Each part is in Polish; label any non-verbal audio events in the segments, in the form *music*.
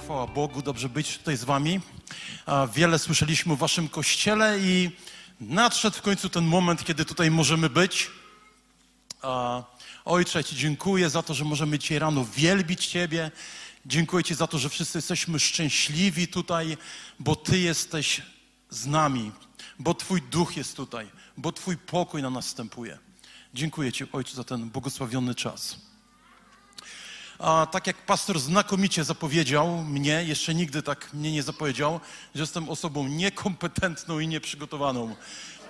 Chwała Bogu, dobrze być tutaj z Wami. Wiele słyszeliśmy o Waszym kościele i nadszedł w końcu ten moment, kiedy tutaj możemy być. Ojcze, Ci dziękuję za to, że możemy dzisiaj rano wielbić Ciebie. Dziękuję Ci za to, że wszyscy jesteśmy szczęśliwi tutaj, bo Ty jesteś z nami, bo Twój duch jest tutaj, bo Twój pokój na nas wstępuje. Dziękuję Ci, Ojcze, za ten błogosławiony czas. A tak jak pastor znakomicie zapowiedział mnie, jeszcze nigdy tak mnie nie zapowiedział, że jestem osobą niekompetentną i nieprzygotowaną.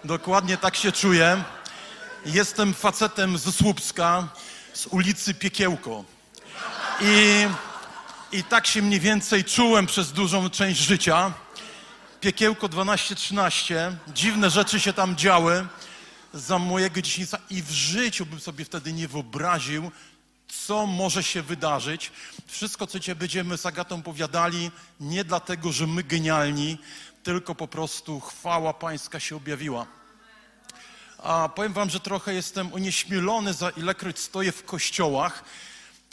Dokładnie tak się czuję. Jestem facetem z Słupska, z ulicy Piekiełko. I, I tak się mniej więcej czułem przez dużą część życia. Piekiełko 12-13, dziwne rzeczy się tam działy za mojego dzieciństwa i w życiu bym sobie wtedy nie wyobraził, co może się wydarzyć. Wszystko, co Cię będziemy z Agatą powiadali, nie dlatego, że my genialni, tylko po prostu chwała Pańska się objawiła. A powiem Wam, że trochę jestem onieśmielony, za ilekroć stoję w kościołach.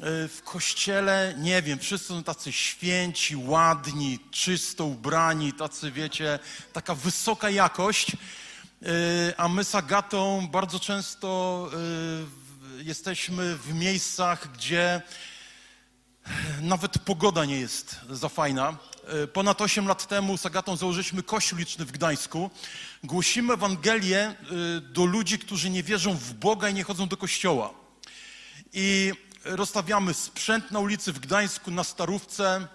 E, w kościele, nie wiem, wszyscy są tacy święci, ładni, czysto ubrani, tacy, wiecie, taka wysoka jakość. E, a my z Agatą bardzo często e, jesteśmy w miejscach, gdzie nawet pogoda nie jest za fajna. E, ponad 8 lat temu z Agatą założyliśmy kościół liczny w Gdańsku. Głosimy Ewangelię e, do ludzi, którzy nie wierzą w Boga i nie chodzą do kościoła. I rozstawiamy sprzęt na ulicy w Gdańsku, na Starówce.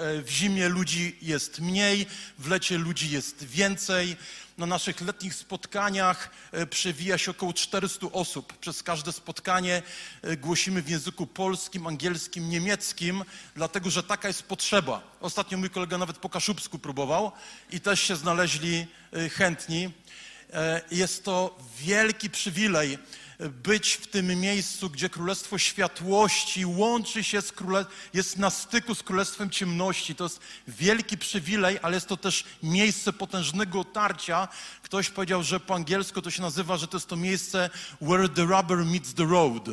E, w zimie ludzi jest mniej, w lecie ludzi jest więcej. Na naszych letnich spotkaniach e, przewija się około 400 osób. Przez każde spotkanie e, głosimy w języku polskim, angielskim, niemieckim, dlatego że taka jest potrzeba. Ostatnio mój kolega nawet po kaszubsku próbował i też się znaleźli chętni. Jest to wielki przywilej być w tym miejscu, gdzie Królestwo Światłości łączy się z jest na styku z Królestwem Ciemności. To jest wielki przywilej, ale jest to też miejsce potężnego otarcia. Ktoś powiedział, że po angielsku to się nazywa, że to jest to miejsce where the rubber meets the road.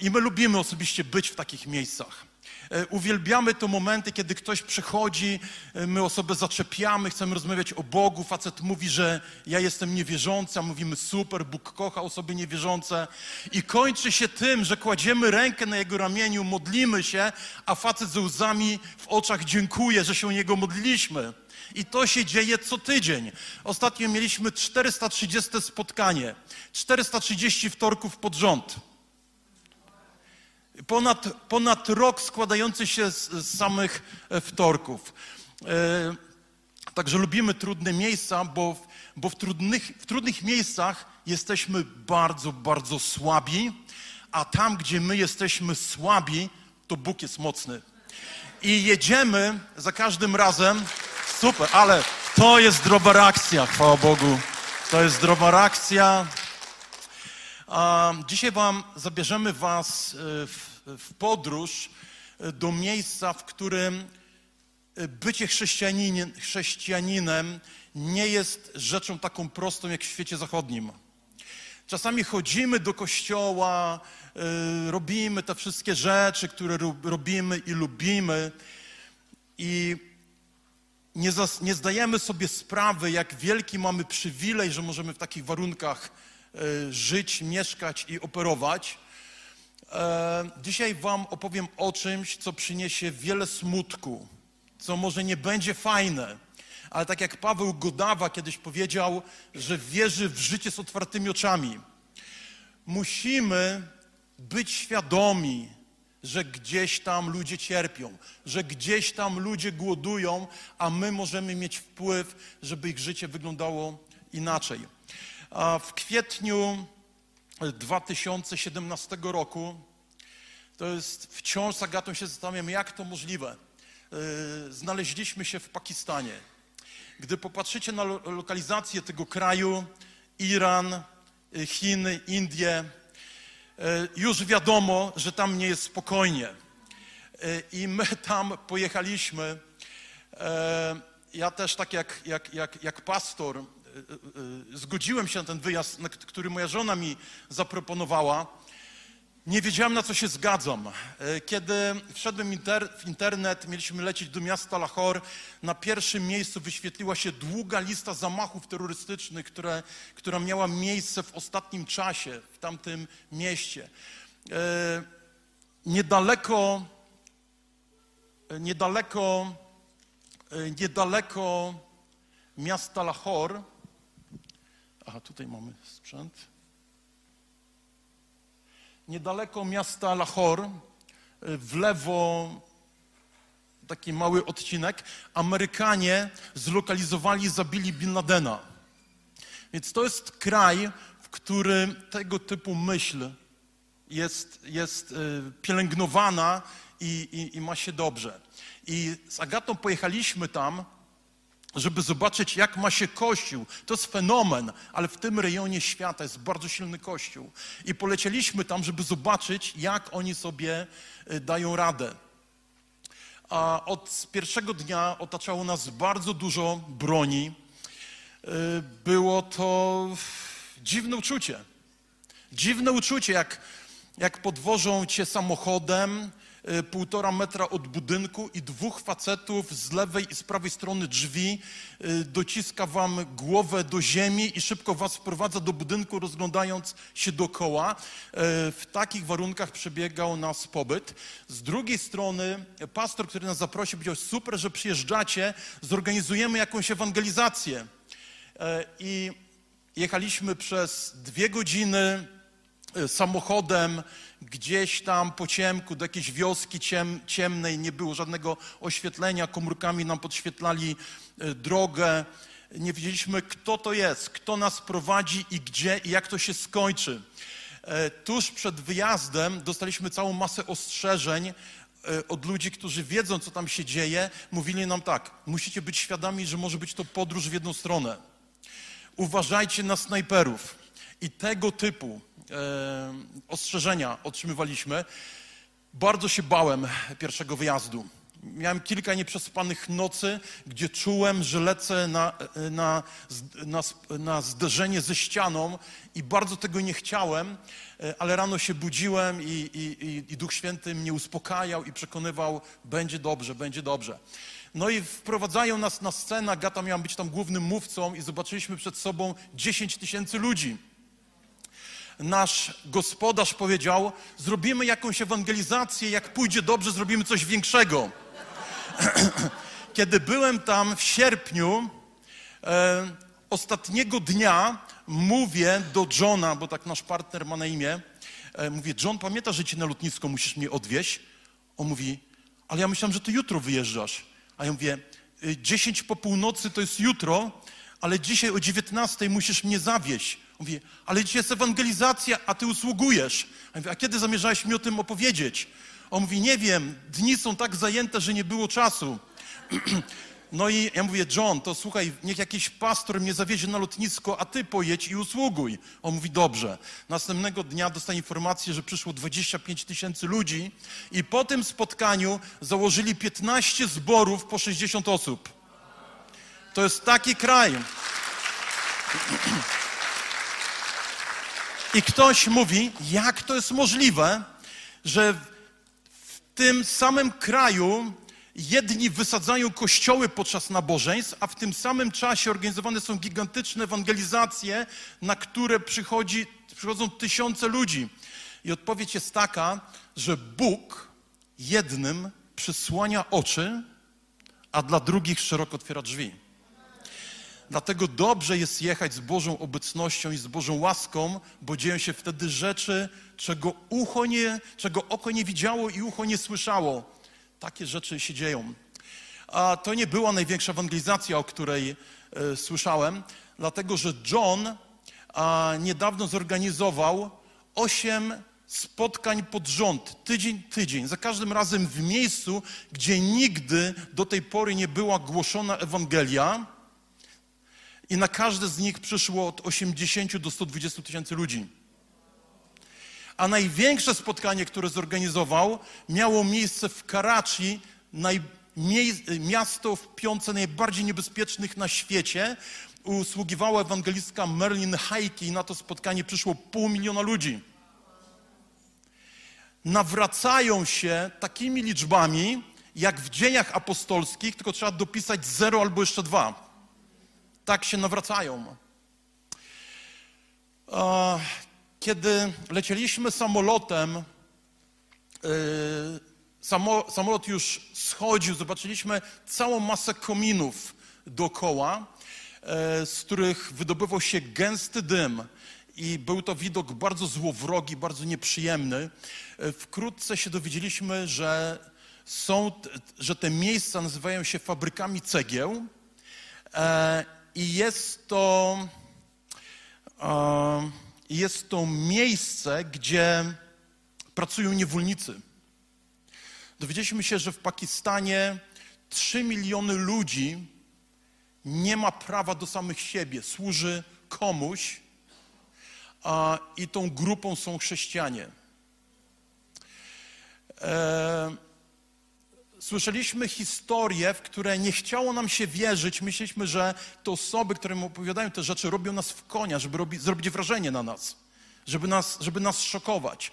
I my lubimy osobiście być w takich miejscach. E, uwielbiamy te momenty, kiedy ktoś przychodzi, e, my osobę zaczepiamy, chcemy rozmawiać o Bogu. Facet mówi, że ja jestem niewierzący, a mówimy super, Bóg kocha osoby niewierzące. I kończy się tym, że kładziemy rękę na jego ramieniu, modlimy się, a facet ze łzami w oczach dziękuję, że się o niego modliliśmy. I to się dzieje co tydzień. Ostatnio mieliśmy 430 spotkanie, 430 wtorków pod rząd. Ponad, ponad rok składający się z, z samych e, wtorków. E, także lubimy trudne miejsca, bo, bo w, trudnych, w trudnych miejscach jesteśmy bardzo, bardzo słabi, a tam, gdzie my jesteśmy słabi, to Bóg jest mocny. I jedziemy za każdym razem. Super, ale to jest zdrowa reakcja, chwała Bogu. To jest zdrowa reakcja. Dzisiaj Wam zabierzemy Was e, w, w podróż e, do miejsca, w którym e, bycie chrześcijaninem, nie jest rzeczą taką prostą jak w świecie zachodnim. Czasami chodzimy do kościoła, robimy te wszystkie rzeczy, które robimy i lubimy, i nie, nie zdajemy sobie sprawy, jak wielki mamy przywilej, że możemy w takich warunkach E, żyć, mieszkać i operować. E, dzisiaj Wam opowiem o czymś, co przyniesie wiele smutku, co może nie będzie fajne, ale tak jak Paweł Godawa kiedyś powiedział, że wierzy w życie z otwartymi oczami. Musimy być świadomi, że gdzieś tam ludzie cierpią, że gdzieś tam ludzie głodują, a my możemy mieć wpływ, żeby ich życie wyglądało inaczej. W kwietniu 2017 roku, to jest wciąż z Agatą się zastanawiam, jak to możliwe. E, znaleźliśmy się w Pakistanie. Gdy popatrzycie na lo lokalizację tego kraju, Iran, y, Chiny, Indie, y, już wiadomo, że tam nie jest spokojnie. I my *laughs* tam pojechaliśmy. Ja też tak jak, jak, jak, jak pastor zgodziłem się na ten wyjazd, który moja żona mi zaproponowała. Nie wiedziałem, na co się zgadzam. E, kiedy wszedłem inter w internet, mieliśmy lecieć do miasta Lahore, na pierwszym miejscu wyświetliła się długa lista zamachów terrorystycznych, które, która miała miejsce w ostatnim czasie w tamtym mieście. E, niedaleko, e, niedaleko, niedaleko miasta Lahore, aha, tutaj mamy sprzęt, niedaleko miasta Lahore, w lewo taki mały odcinek, Amerykanie zlokalizowali zabili Bin Ladena. Więc to jest kraj, w którym tego typu myśl jest, jest y, pielęgnowana i, i, i ma się dobrze. I z Agatą pojechaliśmy tam, żeby zobaczyć, jak ma się Kościół. To jest fenomen, ale w tym rejonie świata jest bardzo silny Kościół. I polecieliśmy tam, żeby zobaczyć, jak oni sobie y, dają radę. A od pierwszego dnia otaczało nas bardzo dużo broni. Y, było to dziwne uczucie. Dziwne uczucie, jak, jak podwożą cię samochodem, półtora metra od budynku i dwóch facetów z lewej i z prawej strony drzwi y, dociska wam głowę do ziemi i szybko was wprowadza do budynku, rozglądając się dookoła. Y, w takich warunkach przebiegał nas pobyt. Z drugiej strony pastor, który nas zaprosił, powiedział, super, że przyjeżdżacie, zorganizujemy jakąś ewangelizację. I jechaliśmy przez dwie godziny samochodem gdzieś tam po ciemku do jakiejś wioski ciem, ciemnej, nie było żadnego oświetlenia, komórkami nam podświetlali e, drogę. Nie wiedzieliśmy, kto to jest, kto nas prowadzi i gdzie i jak to się skończy. E, tuż przed wyjazdem dostaliśmy całą masę ostrzeżeń e, od ludzi, którzy wiedzą, co tam się dzieje. Mówili nam tak, musicie być świadomi, że może być to podróż w jedną stronę. Uważajcie na snajperów. I tego typu e, ostrzeżenia otrzymywaliśmy. Bardzo się bałem pierwszego wyjazdu. Miałem kilka nieprzespanych nocy, gdzie czułem, że lecę na, na, na, na zderzenie ze ścianą i bardzo tego nie chciałem, e, ale rano się budziłem i, i, i Duch Święty mnie uspokajał i przekonywał, będzie dobrze, będzie dobrze. No i wprowadzają nas na scenę, Gata miała być tam głównym mówcą i zobaczyliśmy przed sobą 10 tysięcy ludzi nasz gospodarz powiedział: Zrobimy jakąś ewangelizację, jak pójdzie dobrze, zrobimy coś większego. *clears throat* Kiedy byłem tam w sierpniu, e, ostatniego dnia mówię do Johna, bo tak nasz partner ma na imię, e, mówię: John, pamiętasz, że cię na lotnisko musisz mnie odwieźć? On mówi: Ale ja myślałem, że ty jutro wyjeżdżasz. A ja mówię: 10 y, po północy to jest jutro, ale dzisiaj o 19 musisz mnie zawieźć. Mówi, ale dzisiaj jest ewangelizacja, a ty usługujesz. A, mówię, a kiedy zamierzałeś mi o tym opowiedzieć? On mówi, nie wiem, dni są tak zajęte, że nie było czasu. *clears throat* No i ja mówię, John, to słuchaj, niech jakiś pastor mnie zawiezie na lotnisko, a ty pojedź i usługuj. On mówi, dobrze. Następnego dnia dostaję informację, że przyszło 25 tysięcy ludzi i po tym spotkaniu założyli 15 zborów po 60 osób. To jest taki kraj. *clears throat* I ktoś mówi, jak to jest możliwe, że w tym samym kraju jedni wysadzają kościoły podczas nabożeństw, a w tym samym czasie organizowane są gigantyczne ewangelizacje, na które przychodzi, przychodzą tysiące ludzi. I odpowiedź jest taka, że Bóg jednym przysłania oczy, a dla drugich szeroko otwiera drzwi. Dlatego dobrze jest jechać z Bożą obecnością i z Bożą łaską, bo dzieją się wtedy rzeczy, czego, ucho nie, czego oko nie widziało i ucho nie słyszało. Takie rzeczy się dzieją. A to nie była największa ewangelizacja, o której e, słyszałem, dlatego że John a, niedawno zorganizował osiem spotkań pod rząd, tydzień, tydzień, za każdym razem w miejscu, gdzie nigdy do tej pory nie była głoszona Ewangelia I na każde z nich przyszło od 80 do 120 tysięcy ludzi. A największe spotkanie, które zorganizował, miało miejsce w Karachi, miasto w piątce najbardziej niebezpiecznych na świecie. Usługiwała ewangelistka Merlin Heike i na to spotkanie przyszło pół miliona ludzi. Nawracają się takimi liczbami, jak w dziejach apostolskich, tylko trzeba dopisać zero albo jeszcze dwa. Tak się nawracają. E, Kiedy lecieliśmy samolotem, samo, samolot już schodził, zobaczyliśmy całą masę kominów dookoła, e, z których wydobywał się gęsty dym. I był to widok bardzo złowrogi, bardzo nieprzyjemny. E, Wkrótce się dowiedzieliśmy, że, są, że te miejsca nazywają się fabrykami cegieł. I jest to, e, jest to miejsce, gdzie pracują niewolnicy. Dowiedzieliśmy się, że w Pakistanie 3 miliony ludzi nie ma prawa do samych siebie, służy komuś, a, i tą grupą są chrześcijanie. E, słyszeliśmy historie, w które nie chciało nam się wierzyć. Myśleliśmy, że te osoby, które nam opowiadają te rzeczy, robią nas w konia, żeby robi, zrobić wrażenie na nas, żeby nas, żeby nas szokować.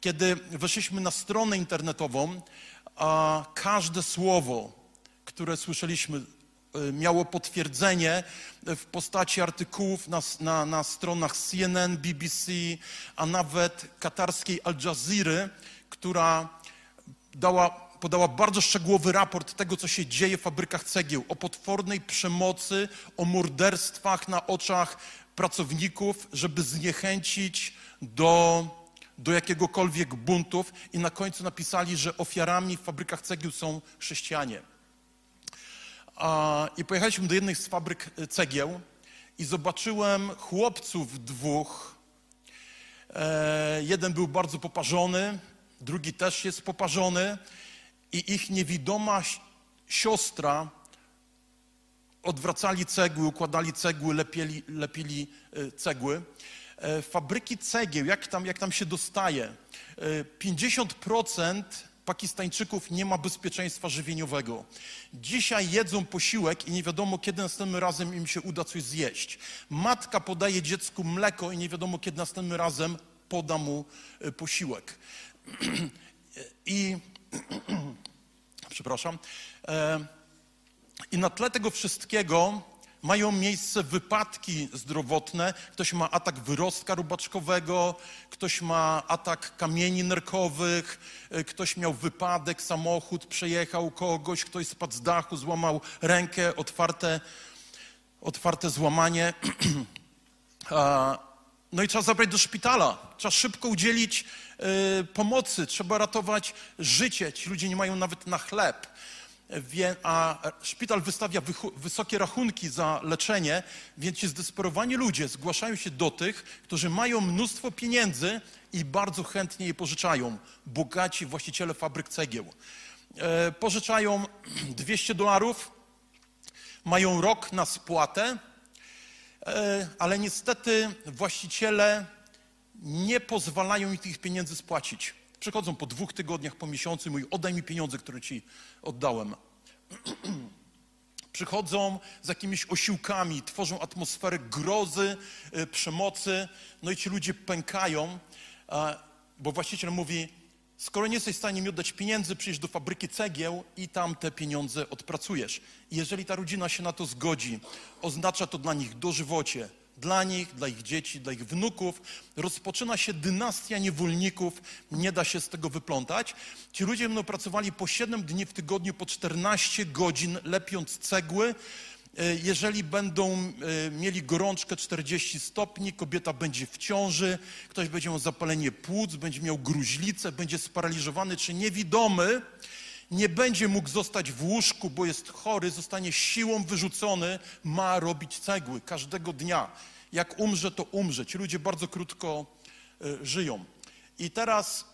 Kiedy weszliśmy na stronę internetową, a każde słowo, które słyszeliśmy, y, miało potwierdzenie w postaci artykułów na, na, na stronach CNN, BBC, a nawet katarskiej Al Jazeera, która dała, podała bardzo szczegółowy raport tego, co się dzieje w fabrykach cegieł, o potwornej przemocy, o morderstwach na oczach pracowników, żeby zniechęcić do, do jakiegokolwiek buntów i na końcu napisali, że ofiarami w fabrykach cegieł są chrześcijanie. I pojechaliśmy do jednej z fabryk e, cegieł i zobaczyłem chłopców dwóch. E, jeden był bardzo poparzony, drugi też jest poparzony i ich niewidoma siostra odwracali cegły, układali cegły, lepieli, lepili e, cegły. E, Fabryki cegieł, jak tam, jak tam się dostaje? E, 50% Pakistańczyków nie ma bezpieczeństwa żywieniowego. Dzisiaj jedzą posiłek i nie wiadomo, kiedy następnym razem im się uda coś zjeść. Matka podaje dziecku mleko i nie wiadomo, kiedy następnym razem poda mu e, posiłek. *clears throat* I *clears throat* przepraszam. E, I na tle tego wszystkiego mają miejsce wypadki zdrowotne. Ktoś ma atak wyrostka robaczkowego, ktoś ma atak kamieni nerkowych, e, ktoś miał wypadek, samochód przejechał kogoś, ktoś spadł z dachu, złamał rękę, otwarte, otwarte złamanie. *clears throat* No i trzeba zabrać do szpitala. Trzeba szybko udzielić e, pomocy, trzeba ratować życie. Ci ludzie nie mają nawet na chleb. Wie, a szpital wystawia wysokie rachunki za leczenie, więc ci zdesperowani ludzie zgłaszają się do tych, którzy mają mnóstwo pieniędzy i bardzo chętnie je pożyczają. Bogaci właściciele fabryk cegieł. E, pożyczają *clears throat* 200 dolarów, mają rok na spłatę, ale niestety właściciele nie pozwalają im tych pieniędzy spłacić. Przychodzą po dwóch tygodniach, po miesiącu i mówią, oddaj mi pieniądze, które ci oddałem. *clears throat* Przychodzą z jakimiś osiłkami, tworzą atmosferę grozy, e, przemocy, no i ci ludzie pękają, e, bo właściciel mówi, skoro nie jesteś w stanie mi oddać pieniędzy, przyjdź do fabryki cegieł i tam te pieniądze odpracujesz. Jeżeli ta rodzina się na to zgodzi, oznacza to dla nich dożywocie, dla nich, dla ich dzieci, dla ich wnuków. Rozpoczyna się dynastia niewolników, nie da się z tego wyplątać. Ci ludzie będą pracowali po 7 dni w tygodniu, po 14 godzin, lepiąc cegły. E, Jeżeli będą e, mieli gorączkę 40 stopni, kobieta będzie w ciąży, ktoś będzie miał zapalenie płuc, będzie miał gruźlicę, będzie sparaliżowany czy niewidomy, nie będzie mógł zostać w łóżku, bo jest chory, zostanie siłą wyrzucony, ma robić cegły każdego dnia. Jak umrze, to umrze. Ci ludzie bardzo krótko e, żyją. I teraz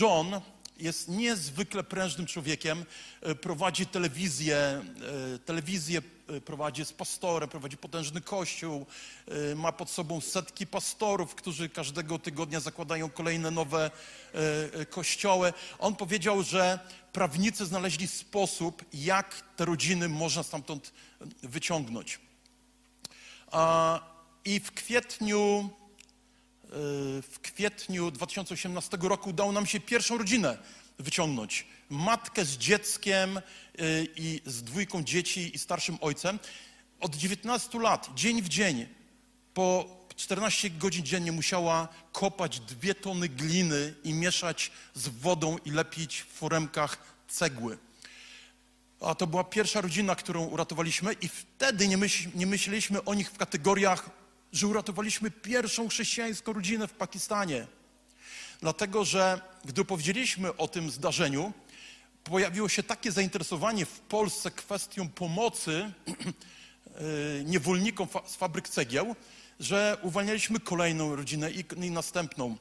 John jest niezwykle prężnym człowiekiem, e, prowadzi telewizję, e, telewizję e, prowadzi, jest pastorem, prowadzi potężny kościół, ma pod sobą setki pastorów, którzy każdego tygodnia zakładają kolejne nowe kościoły. On powiedział, że prawnicy znaleźli sposób, jak te rodziny można stamtąd wyciągnąć. I w kwietniu, w kwietniu 2018 roku udało nam się pierwszą rodzinę wyciągnąć. Matkę z dzieckiem e, i z dwójką dzieci i starszym ojcem. Od 19 lat, dzień w dzień, po 14 godzin dziennie musiała kopać dwie tony gliny i mieszać z wodą i lepić w foremkach cegły. A to była pierwsza rodzina, którą uratowaliśmy, i wtedy nie, myśl, nie myśleliśmy o nich w kategoriach, że uratowaliśmy pierwszą chrześcijańską rodzinę w Pakistanie. Dlatego, że gdy opowiedzieliśmy o tym zdarzeniu, pojawiło się takie zainteresowanie w Polsce kwestią pomocy y, *clears throat* niewolnikom z fabryk cegieł, że uwalnialiśmy kolejną rodzinę i, następną.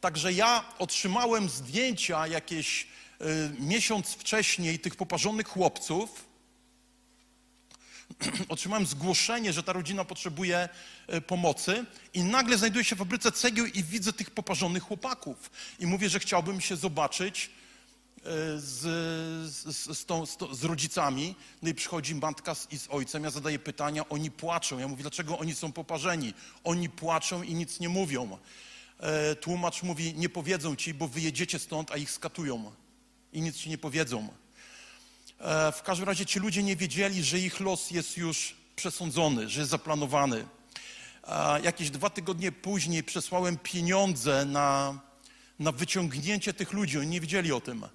Także ja otrzymałem zdjęcia jakieś y, miesiąc wcześniej tych poparzonych chłopców. *clears throat* Otrzymałem zgłoszenie, że ta rodzina potrzebuje y, pomocy i nagle znajduję się w fabryce cegieł i widzę tych poparzonych chłopaków. I mówię, że chciałbym się zobaczyć y, z, z, z, tą, z, z rodzicami. No i przychodzi matka z, i z ojcem, ja zadaję pytania, oni płaczą. Ja mówię, dlaczego oni są poparzeni? Oni płaczą i nic nie mówią. E, tłumacz mówi, nie powiedzą ci, bo wyjedziecie stąd, a ich skatują. I nic ci nie powiedzą. E, w każdym razie ci ludzie nie wiedzieli, że ich los jest już przesądzony, że jest zaplanowany. A jakieś dwa tygodnie później przesłałem pieniądze na, na wyciągnięcie tych ludzi. Oni nie wiedzieli o tym.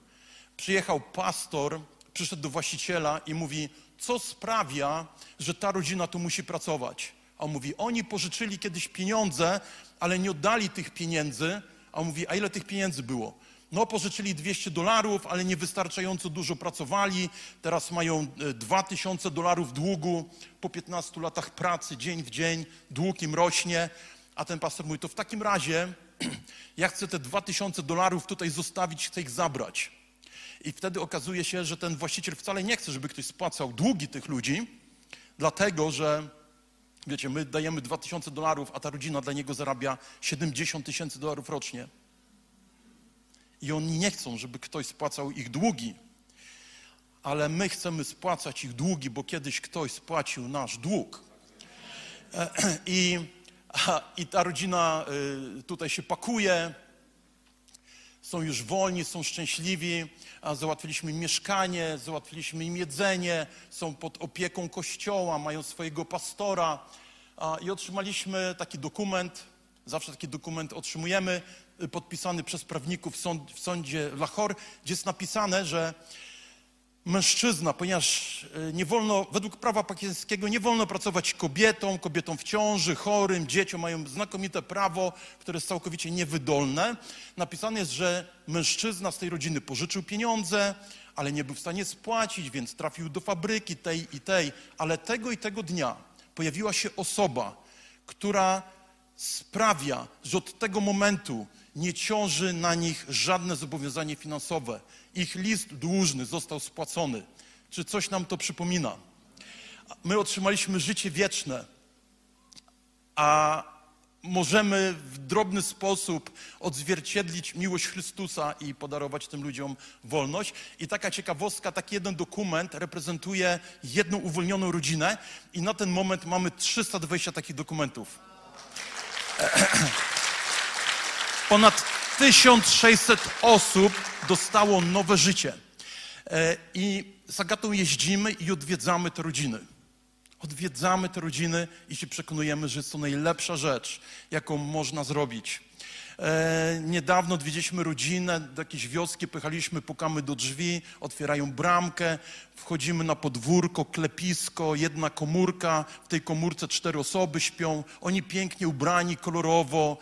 Przyjechał pastor, przyszedł do właściciela i mówi, co sprawia, że ta rodzina tu musi pracować. A on mówi, oni pożyczyli kiedyś pieniądze, ale nie oddali tych pieniędzy. A on mówi, a ile tych pieniędzy było? No, pożyczyli 200 dolarów, ale niewystarczająco dużo pracowali. Teraz mają e, 2000 dolarów długu. Po 15 latach pracy, dzień w dzień, dług im rośnie. A ten pastor mówi, to w takim razie *clears throat* ja chcę te 2000 dolarów tutaj zostawić, chcę ich zabrać. I wtedy okazuje się, że ten właściciel wcale nie chce, żeby ktoś spłacał długi tych ludzi, dlatego że, wiecie, my dajemy 2000 dolarów, a ta rodzina dla niego zarabia 70 tysięcy dolarów rocznie. I oni nie chcą, żeby ktoś spłacał ich długi, ale my chcemy spłacać ich długi, bo kiedyś ktoś spłacił nasz dług. *clears throat* I, i ta rodzina y, tutaj się pakuje, są już wolni, są szczęśliwi, załatwiliśmy mieszkanie, załatwiliśmy im jedzenie, są pod opieką kościoła, mają swojego pastora. I otrzymaliśmy taki dokument, zawsze taki dokument otrzymujemy, podpisany przez prawników w, sąd, w sądzie Lahore, gdzie jest napisane, że mężczyzna, ponieważ y, nie wolno, według prawa pakistańskiego nie wolno pracować kobietom, kobietom w ciąży, chorym, dzieciom, mają znakomite prawo, które jest całkowicie niewydolne. Napisane jest, że mężczyzna z tej rodziny pożyczył pieniądze, ale nie był w stanie spłacić, więc trafił do fabryki tej i tej, ale tego i tego dnia pojawiła się osoba, która sprawia, że od tego momentu nie ciąży na nich żadne zobowiązanie finansowe. Ich list dłużny został spłacony. Czy coś nam to przypomina? My otrzymaliśmy życie wieczne, a możemy w drobny sposób odzwierciedlić miłość Chrystusa i podarować tym ludziom wolność. I taka ciekawostka, taki jeden dokument reprezentuje jedną uwolnioną rodzinę i na ten moment mamy 320 takich dokumentów. *clears throat* Ponad 1600 osób dostało nowe życie. E, I z Agatą jeździmy i odwiedzamy te rodziny. Odwiedzamy te rodziny i się przekonujemy, że jest to najlepsza rzecz, jaką można zrobić. E, niedawno odwiedziliśmy rodzinę, do jakiejś wioski pojechaliśmy, pukamy do drzwi, otwierają bramkę, wchodzimy na podwórko, klepisko, jedna komórka, w tej komórce cztery osoby śpią, oni pięknie ubrani, kolorowo,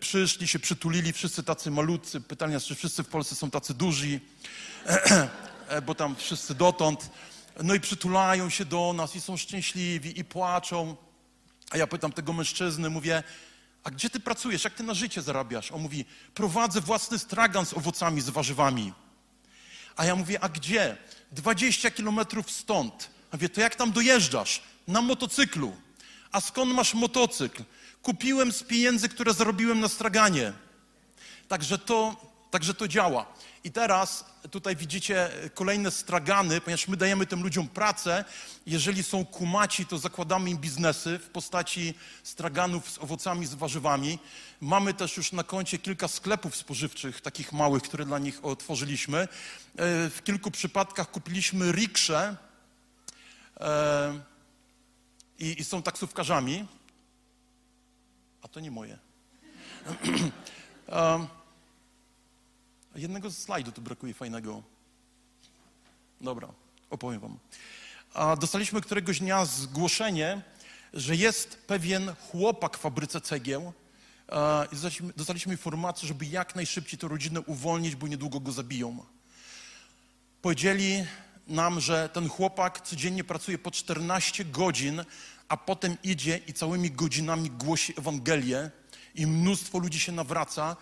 przyszli, się przytulili, wszyscy tacy malutcy, pytania, czy wszyscy w Polsce są tacy duzi, *clears throat* e, bo tam wszyscy dotąd, no i przytulają się do nas i są szczęśliwi i płaczą. A ja pytam tego mężczyzny, mówię, a gdzie ty pracujesz? Jak ty na życie zarabiasz? On mówi, prowadzę własny stragan z owocami, z warzywami. A ja mówię, a gdzie? 20 kilometrów stąd. A mówię, to jak tam dojeżdżasz? Na motocyklu. A skąd masz motocykl? Kupiłem z pieniędzy, które zarobiłem na straganie. Także to, także to działa. I teraz tutaj widzicie kolejne stragany, ponieważ my dajemy tym ludziom pracę. Jeżeli są kumaci, to zakładamy im biznesy w postaci straganów z owocami, z warzywami. Mamy też już na koncie kilka sklepów spożywczych, takich małych, które dla nich otworzyliśmy. E, w kilku przypadkach kupiliśmy riksze e, i, i są taksówkarzami. A to nie moje. *clears throat* um, jednego slajdu tu brakuje fajnego. Dobra, opowiem wam. A dostaliśmy któregoś dnia zgłoszenie, że jest pewien chłopak w fabryce cegieł i dostaliśmy, dostaliśmy informację, żeby jak najszybciej tę rodzinę uwolnić, bo niedługo go zabiją. Powiedzieli nam, że ten chłopak codziennie pracuje po 14 godzin, a potem idzie i całymi godzinami głosi Ewangelię i mnóstwo ludzi się nawraca,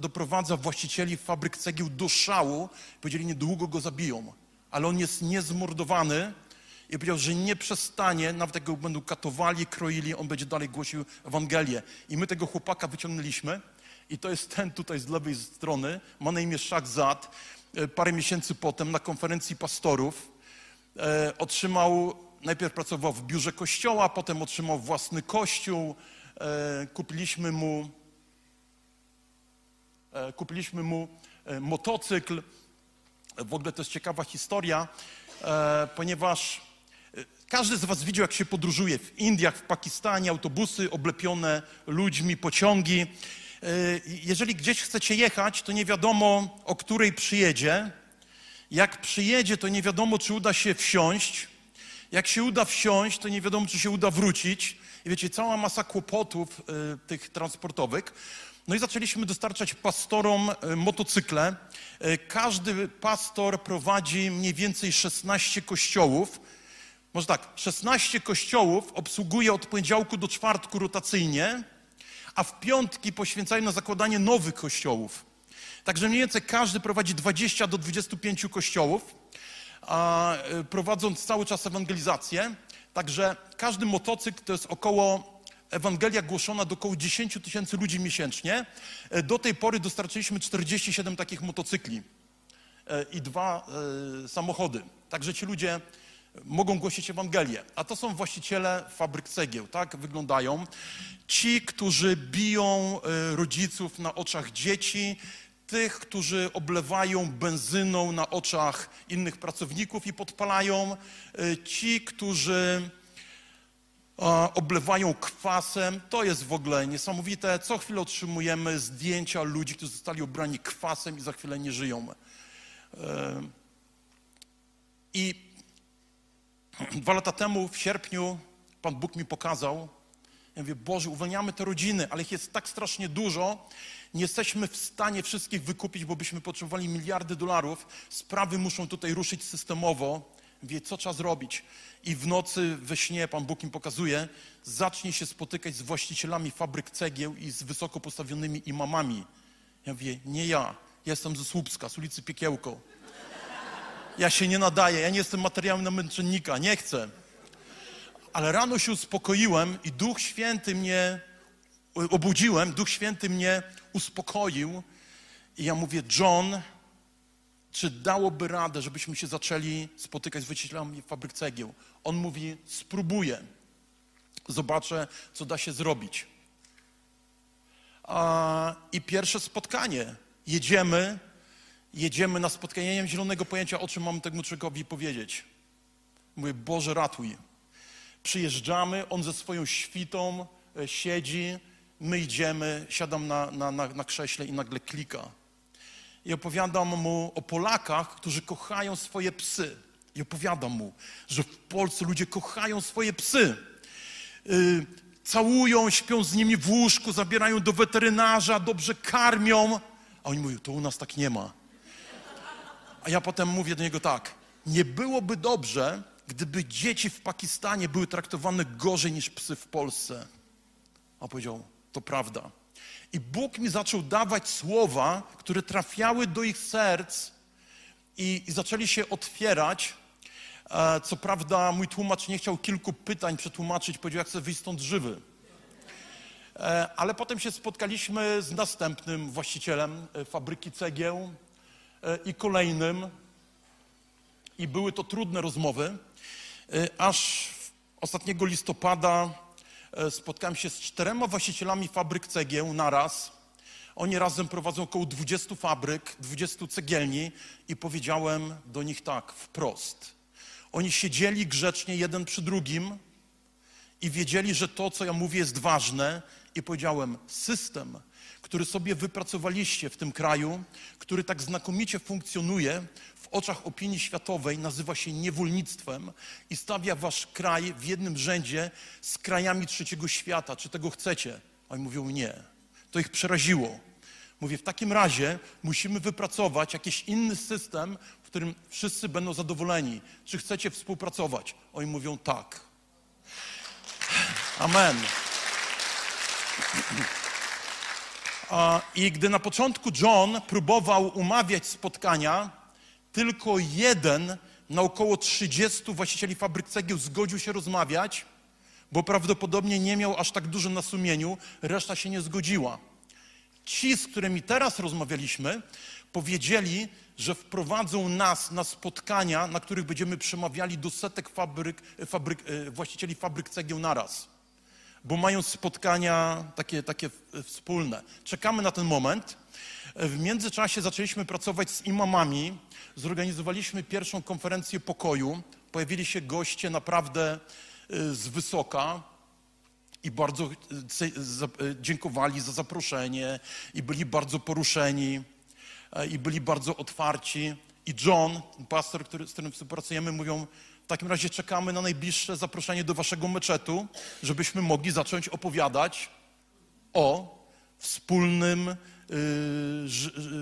doprowadza właścicieli fabryk cegieł do szału. Powiedzieli, niedługo go zabiją, ale on jest niezmordowany i powiedział, że nie przestanie, nawet jak go będą katowali, kroili, on będzie dalej głosił Ewangelię. I my tego chłopaka wyciągnęliśmy i to jest ten tutaj z lewej strony, ma na imię Zad. E, parę miesięcy potem na konferencji pastorów e, otrzymał, najpierw pracował w biurze kościoła, potem otrzymał własny kościół, E, kupiliśmy mu, e, kupiliśmy mu e, motocykl. W ogóle to jest ciekawa historia, ponieważ każdy z Was widział, jak się podróżuje w Indiach, w Pakistanie, autobusy oblepione ludźmi, pociągi. Jeżeli gdzieś chcecie jechać, to nie wiadomo, o której przyjedzie. Jak przyjedzie, to nie wiadomo, czy uda się wsiąść. Jak się uda wsiąść, to nie wiadomo, czy się uda wrócić. I wiecie, cała masa kłopotów y, tych transportowych. No i zaczęliśmy dostarczać pastorom y, motocykle. Y, każdy pastor prowadzi mniej więcej 16 kościołów. Może tak, 16 kościołów obsługuje od poniedziałku do czwartku rotacyjnie, a w piątki poświęcają na zakładanie nowych kościołów. Także mniej więcej każdy prowadzi 20 do 25 kościołów, a prowadząc cały czas ewangelizację. Także każdy motocykl to jest około Ewangelia głoszona do około 10 tysięcy ludzi miesięcznie. E, do tej pory dostarczyliśmy 47 takich motocykli e, i dwa e, samochody. Także ci ludzie mogą głosić Ewangelię. A to są właściciele fabryk cegieł, tak wyglądają. Ci, którzy biją rodziców na oczach dzieci, tych, którzy oblewają benzyną na oczach innych pracowników i podpalają, e, ci, którzy oblewają kwasem. To jest w ogóle niesamowite. Co chwilę otrzymujemy zdjęcia ludzi, którzy zostali obrani kwasem i za chwilę nie żyją. E, I dwa lata temu, w sierpniu, Pan Bóg mi pokazał, ja mówię, Boże, uwalniamy te rodziny, ale ich jest tak strasznie dużo, nie jesteśmy w stanie wszystkich wykupić, bo byśmy potrzebowali miliardy dolarów. Sprawy muszą tutaj ruszyć systemowo. Wie, co trzeba zrobić. I w nocy we śnie Pan Bóg im pokazuje, zacznie się spotykać z właścicielami fabryk cegieł i z wysoko postawionymi imamami. Ja mówię, nie ja, ja jestem ze Słupska, z ulicy Piekiełko. Ja się nie nadaję, ja nie jestem materiałem na męczennika, nie chcę. Ale rano się uspokoiłem i Duch Święty mnie obudziłem, Duch Święty mnie uspokoił i ja mówię, John, czy dałoby radę, żebyśmy się zaczęli spotykać z właścicielami fabryk cegieł? On mówi, spróbuję. Zobaczę, co da się zrobić. A, I pierwsze spotkanie. Jedziemy, jedziemy na spotkanie. Ja nie mam zielonego pojęcia, o czym mam temu człowiekowi powiedzieć. Mówię, Boże, ratuj. Przyjeżdżamy, on ze swoją świtą e, siedzi, my idziemy, siadam na, na, na, na krześle i nagle klika. I opowiadam mu o Polakach, którzy kochają swoje psy. I opowiadam mu, że w Polsce ludzie kochają swoje psy. Yy, całują, śpią z nimi w łóżku, zabierają do weterynarza, dobrze karmią. A oni mówią, to u nas tak nie ma. A ja potem mówię do niego tak, nie byłoby dobrze, gdyby dzieci w Pakistanie były traktowane gorzej niż psy w Polsce. A powiedział, to prawda. I Bóg mi zaczął dawać słowa, które trafiały do ich serc i, i zaczęli się otwierać. E, co prawda, mój tłumacz nie chciał kilku pytań przetłumaczyć, powiedział, jak chcę wyjść stąd żywy. E, ale potem się spotkaliśmy z następnym właścicielem e, fabryki cegieł i kolejnym. I były to trudne rozmowy, aż ostatniego listopada spotkałem się z czterema właścicielami fabryk cegieł naraz. Oni razem prowadzą około 20 fabryk, 20 cegielni i powiedziałem do nich tak, wprost. Oni siedzieli grzecznie jeden przy drugim i wiedzieli, że to, co ja mówię, jest ważne i powiedziałem, system, który sobie wypracowaliście w tym kraju, który tak znakomicie funkcjonuje w oczach opinii światowej, nazywa się niewolnictwem i stawia wasz kraj w jednym rzędzie z krajami trzeciego świata. Czy tego chcecie? Oni mówią nie. To ich przeraziło. Mówię, w takim razie musimy wypracować jakiś inny system, w którym wszyscy będą zadowoleni. Czy chcecie współpracować? Oni mówią tak. Amen. I gdy na początku John próbował umawiać spotkania, tylko jeden na około 30 właścicieli fabryk cegieł zgodził się rozmawiać bo prawdopodobnie nie miał aż tak dużo na sumieniu, reszta się nie zgodziła. Ci, z którymi teraz rozmawialiśmy, powiedzieli, że wprowadzą nas na spotkania, na których będziemy przemawiali do setek fabryk, fabryk, e, właścicieli fabryk cegieł naraz. Bo mają spotkania takie, takie wspólne. Czekamy na ten moment. W międzyczasie zaczęliśmy pracować z imamami. Zorganizowaliśmy pierwszą konferencję pokoju. Pojawili się goście naprawdę Y, z wysoka i bardzo y, y, dziękowali za zaproszenie i byli bardzo poruszeni i byli bardzo otwarci. I John, pastor, który, z którym współpracujemy, mówią, w takim razie czekamy na najbliższe zaproszenie do waszego meczetu, żebyśmy mogli zacząć opowiadać o wspólnym y,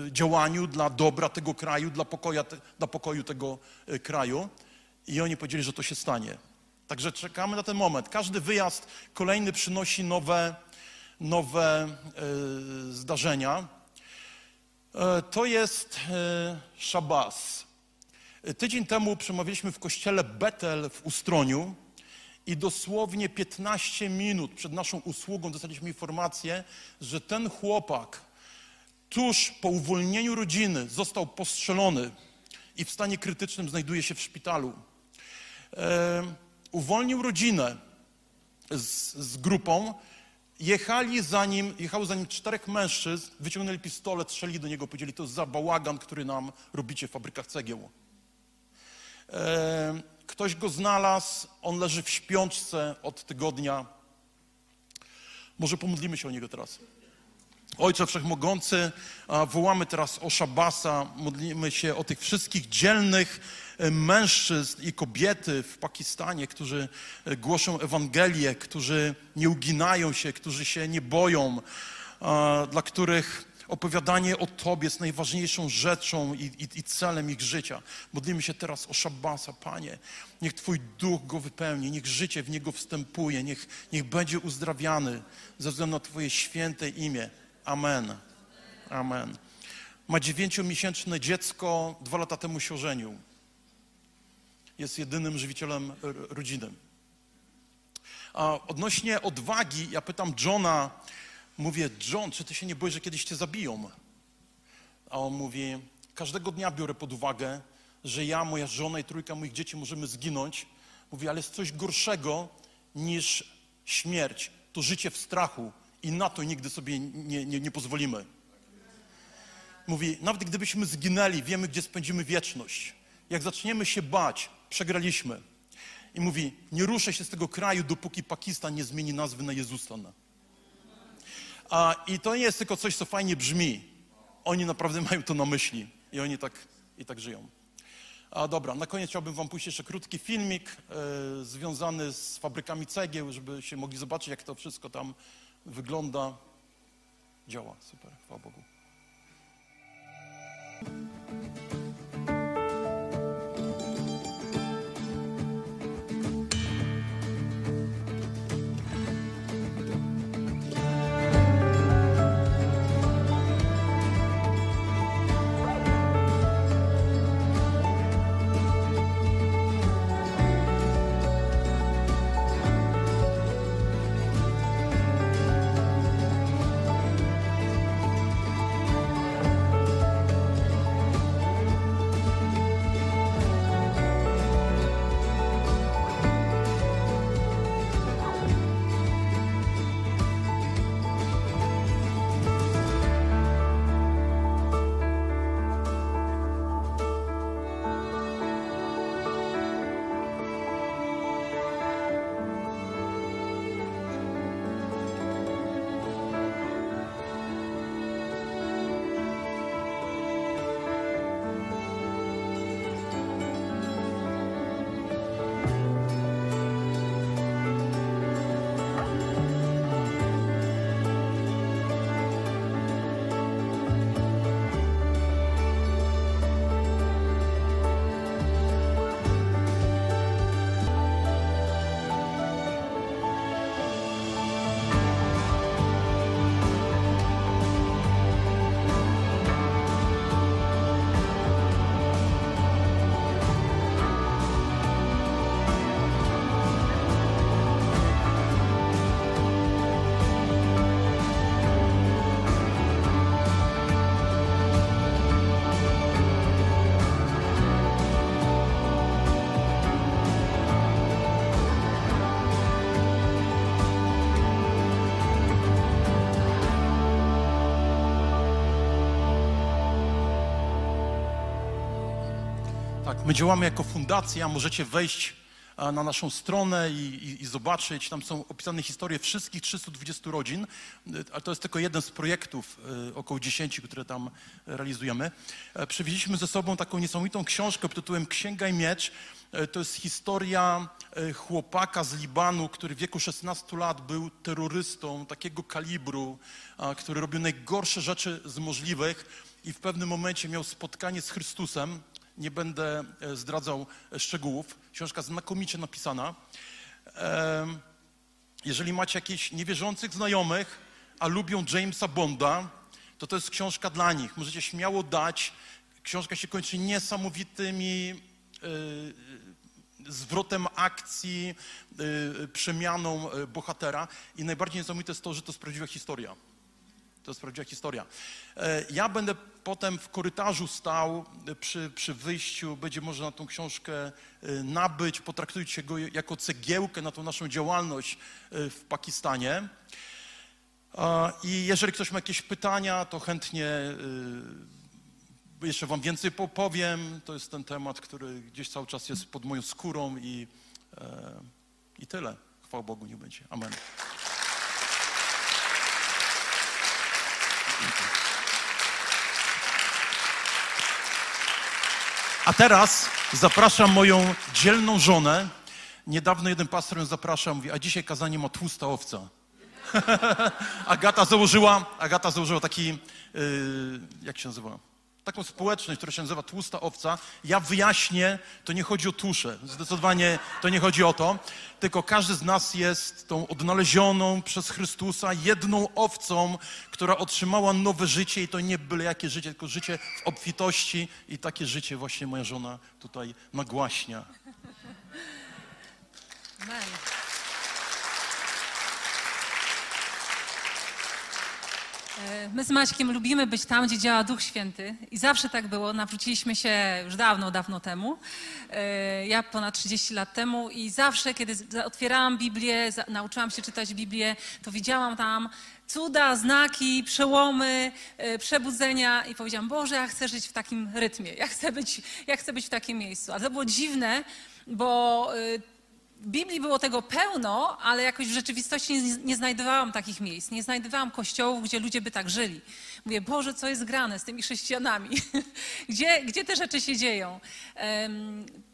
y, działaniu dla dobra tego kraju, dla, pokoja, dla pokoju tego y, kraju. I oni powiedzieli, że to się stanie. Także czekamy na ten moment. Każdy wyjazd kolejny przynosi nowe, nowe zdarzenia. Y, to jest Szabas. Tydzień temu przemawialiśmy w kościele Betel w Ustroniu i dosłownie 15 minut przed naszą usługą dostaliśmy informację, że ten chłopak tuż po uwolnieniu rodziny został postrzelony i w stanie krytycznym znajduje się w szpitalu uwolnił rodzinę z, z grupą, jechali za nim, jechało za nim czterech mężczyzn, wyciągnęli pistolet, strzelili do niego, powiedzieli, to za bałagan, który nam robicie w fabrykach cegieł. E, ktoś go znalazł, on leży w śpiączce od tygodnia. Może pomodlimy się o niego teraz. Ojcze Wszechmogący, wołamy teraz o Szabasa, modlimy się o tych wszystkich dzielnych e, mężczyzn i kobiety w Pakistanie, którzy e, głoszą Ewangelię, którzy nie uginają się, którzy się nie boją, dla których opowiadanie o Tobie jest najważniejszą rzeczą i, i, i, celem ich życia. Modlimy się teraz o Szabasa, Panie. Niech Twój duch go wypełni, niech życie w niego wstępuje, niech, niech będzie uzdrawiany ze względu na Twoje święte imię. Amen. Amen. Ma dziewięciomiesięczne dziecko, dwa lata temu się ożenił. Jest jedynym żywicielem rodziny. A odnośnie odwagi, ja pytam Johna, mówię, John, czy ty się nie boisz, że kiedyś cię zabiją? A on mówi, każdego dnia biorę pod uwagę, że ja, moja żona i trójka moich dzieci możemy zginąć. Mówi, ale jest coś gorszego niż śmierć. To życie w strachu, i na to nigdy sobie nie, nie, nie pozwolimy. Mówi, nawet gdybyśmy zginęli, wiemy, gdzie spędzimy wieczność. Jak zaczniemy się bać, przegraliśmy. I mówi, nie ruszę się z tego kraju, dopóki Pakistan nie zmieni nazwy na Jezustan. A, I to nie jest tylko coś, co fajnie brzmi. Oni naprawdę mają to na myśli i oni tak, i tak żyją. A dobra, na koniec chciałbym wam puścić jeszcze krótki filmik e, związany z fabrykami cegieł, żebyście mogli zobaczyć, jak to wszystko tam wygląda, działa. Super, chwała Bogu. My działamy jako fundacja, możecie wejść na naszą stronę i, i, i zobaczyć, tam są opisane historie wszystkich 320 rodzin, ale to jest tylko jeden z projektów, y, około 10, które tam realizujemy. E, Przywieźliśmy ze sobą taką niesamowitą książkę pod tytułem Księga i Miecz. E, To jest historia e, chłopaka z Libanu, który w wieku 16 lat był terrorystą takiego kalibru, który robił najgorsze rzeczy z możliwych i w pewnym momencie miał spotkanie z Chrystusem. Nie będę e, zdradzał e, szczegółów. Książka znakomicie napisana. Jeżeli macie jakichś niewierzących znajomych, a lubią Jamesa Bonda, to to jest książka dla nich. Możecie śmiało dać. Książka się kończy niesamowitymi e, zwrotem akcji, przemianą bohatera. I najbardziej niesamowite jest to, że to jest prawdziwa historia. To jest prawdziwa historia. Ja będę potem w korytarzu stał przy, przy wyjściu, będzie można tą książkę e, nabyć, potraktujcie go jako cegiełkę na tą naszą działalność e, w Pakistanie. I jeżeli ktoś ma jakieś pytania, to chętnie y, jeszcze wam więcej powiem. To jest ten temat, który gdzieś cały czas jest pod moją skórą i, i tyle. Chwała Bogu, nie będzie. Amen. A teraz zapraszam moją dzielną żonę. Niedawno jeden pastor ją zapraszał, mówi, a dzisiaj kazanie ma tłusta owca. *laughs* Agata założyła, Agata założyła taki, yy, jak się nazywa? Taką społeczność, która się nazywa Tłusta Owca. Ja wyjaśnię, to nie chodzi o tuszę. Zdecydowanie to nie chodzi o to. Tylko każdy z nas jest tą odnalezioną przez Chrystusa jedną owcą, która otrzymała nowe życie i to nie byle jakie życie, tylko życie w obfitości i takie życie właśnie moja żona tutaj nagłaśnia. Amen. My z Maćkiem lubimy być tam, gdzie działa Duch Święty i zawsze tak było. Nawróciliśmy się już dawno, dawno temu. E, Ja ponad 30 lat temu i zawsze, kiedy otwierałam Biblię, nauczyłam się czytać Biblię, to widziałam tam cuda, znaki, przełomy, e, przebudzenia i powiedziałam, Boże, ja chcę żyć w takim rytmie, ja chcę być, ja chcę być w takim miejscu. Ale to było dziwne, bo e, w Biblii było tego pełno, ale jakoś w rzeczywistości nie, nie znajdowałam takich miejsc. Nie znajdowałam kościołów, gdzie ludzie by tak żyli. Mówię, Boże, co jest grane z tymi chrześcijanami? *laughs* gdzie, gdzie te rzeczy się dzieją?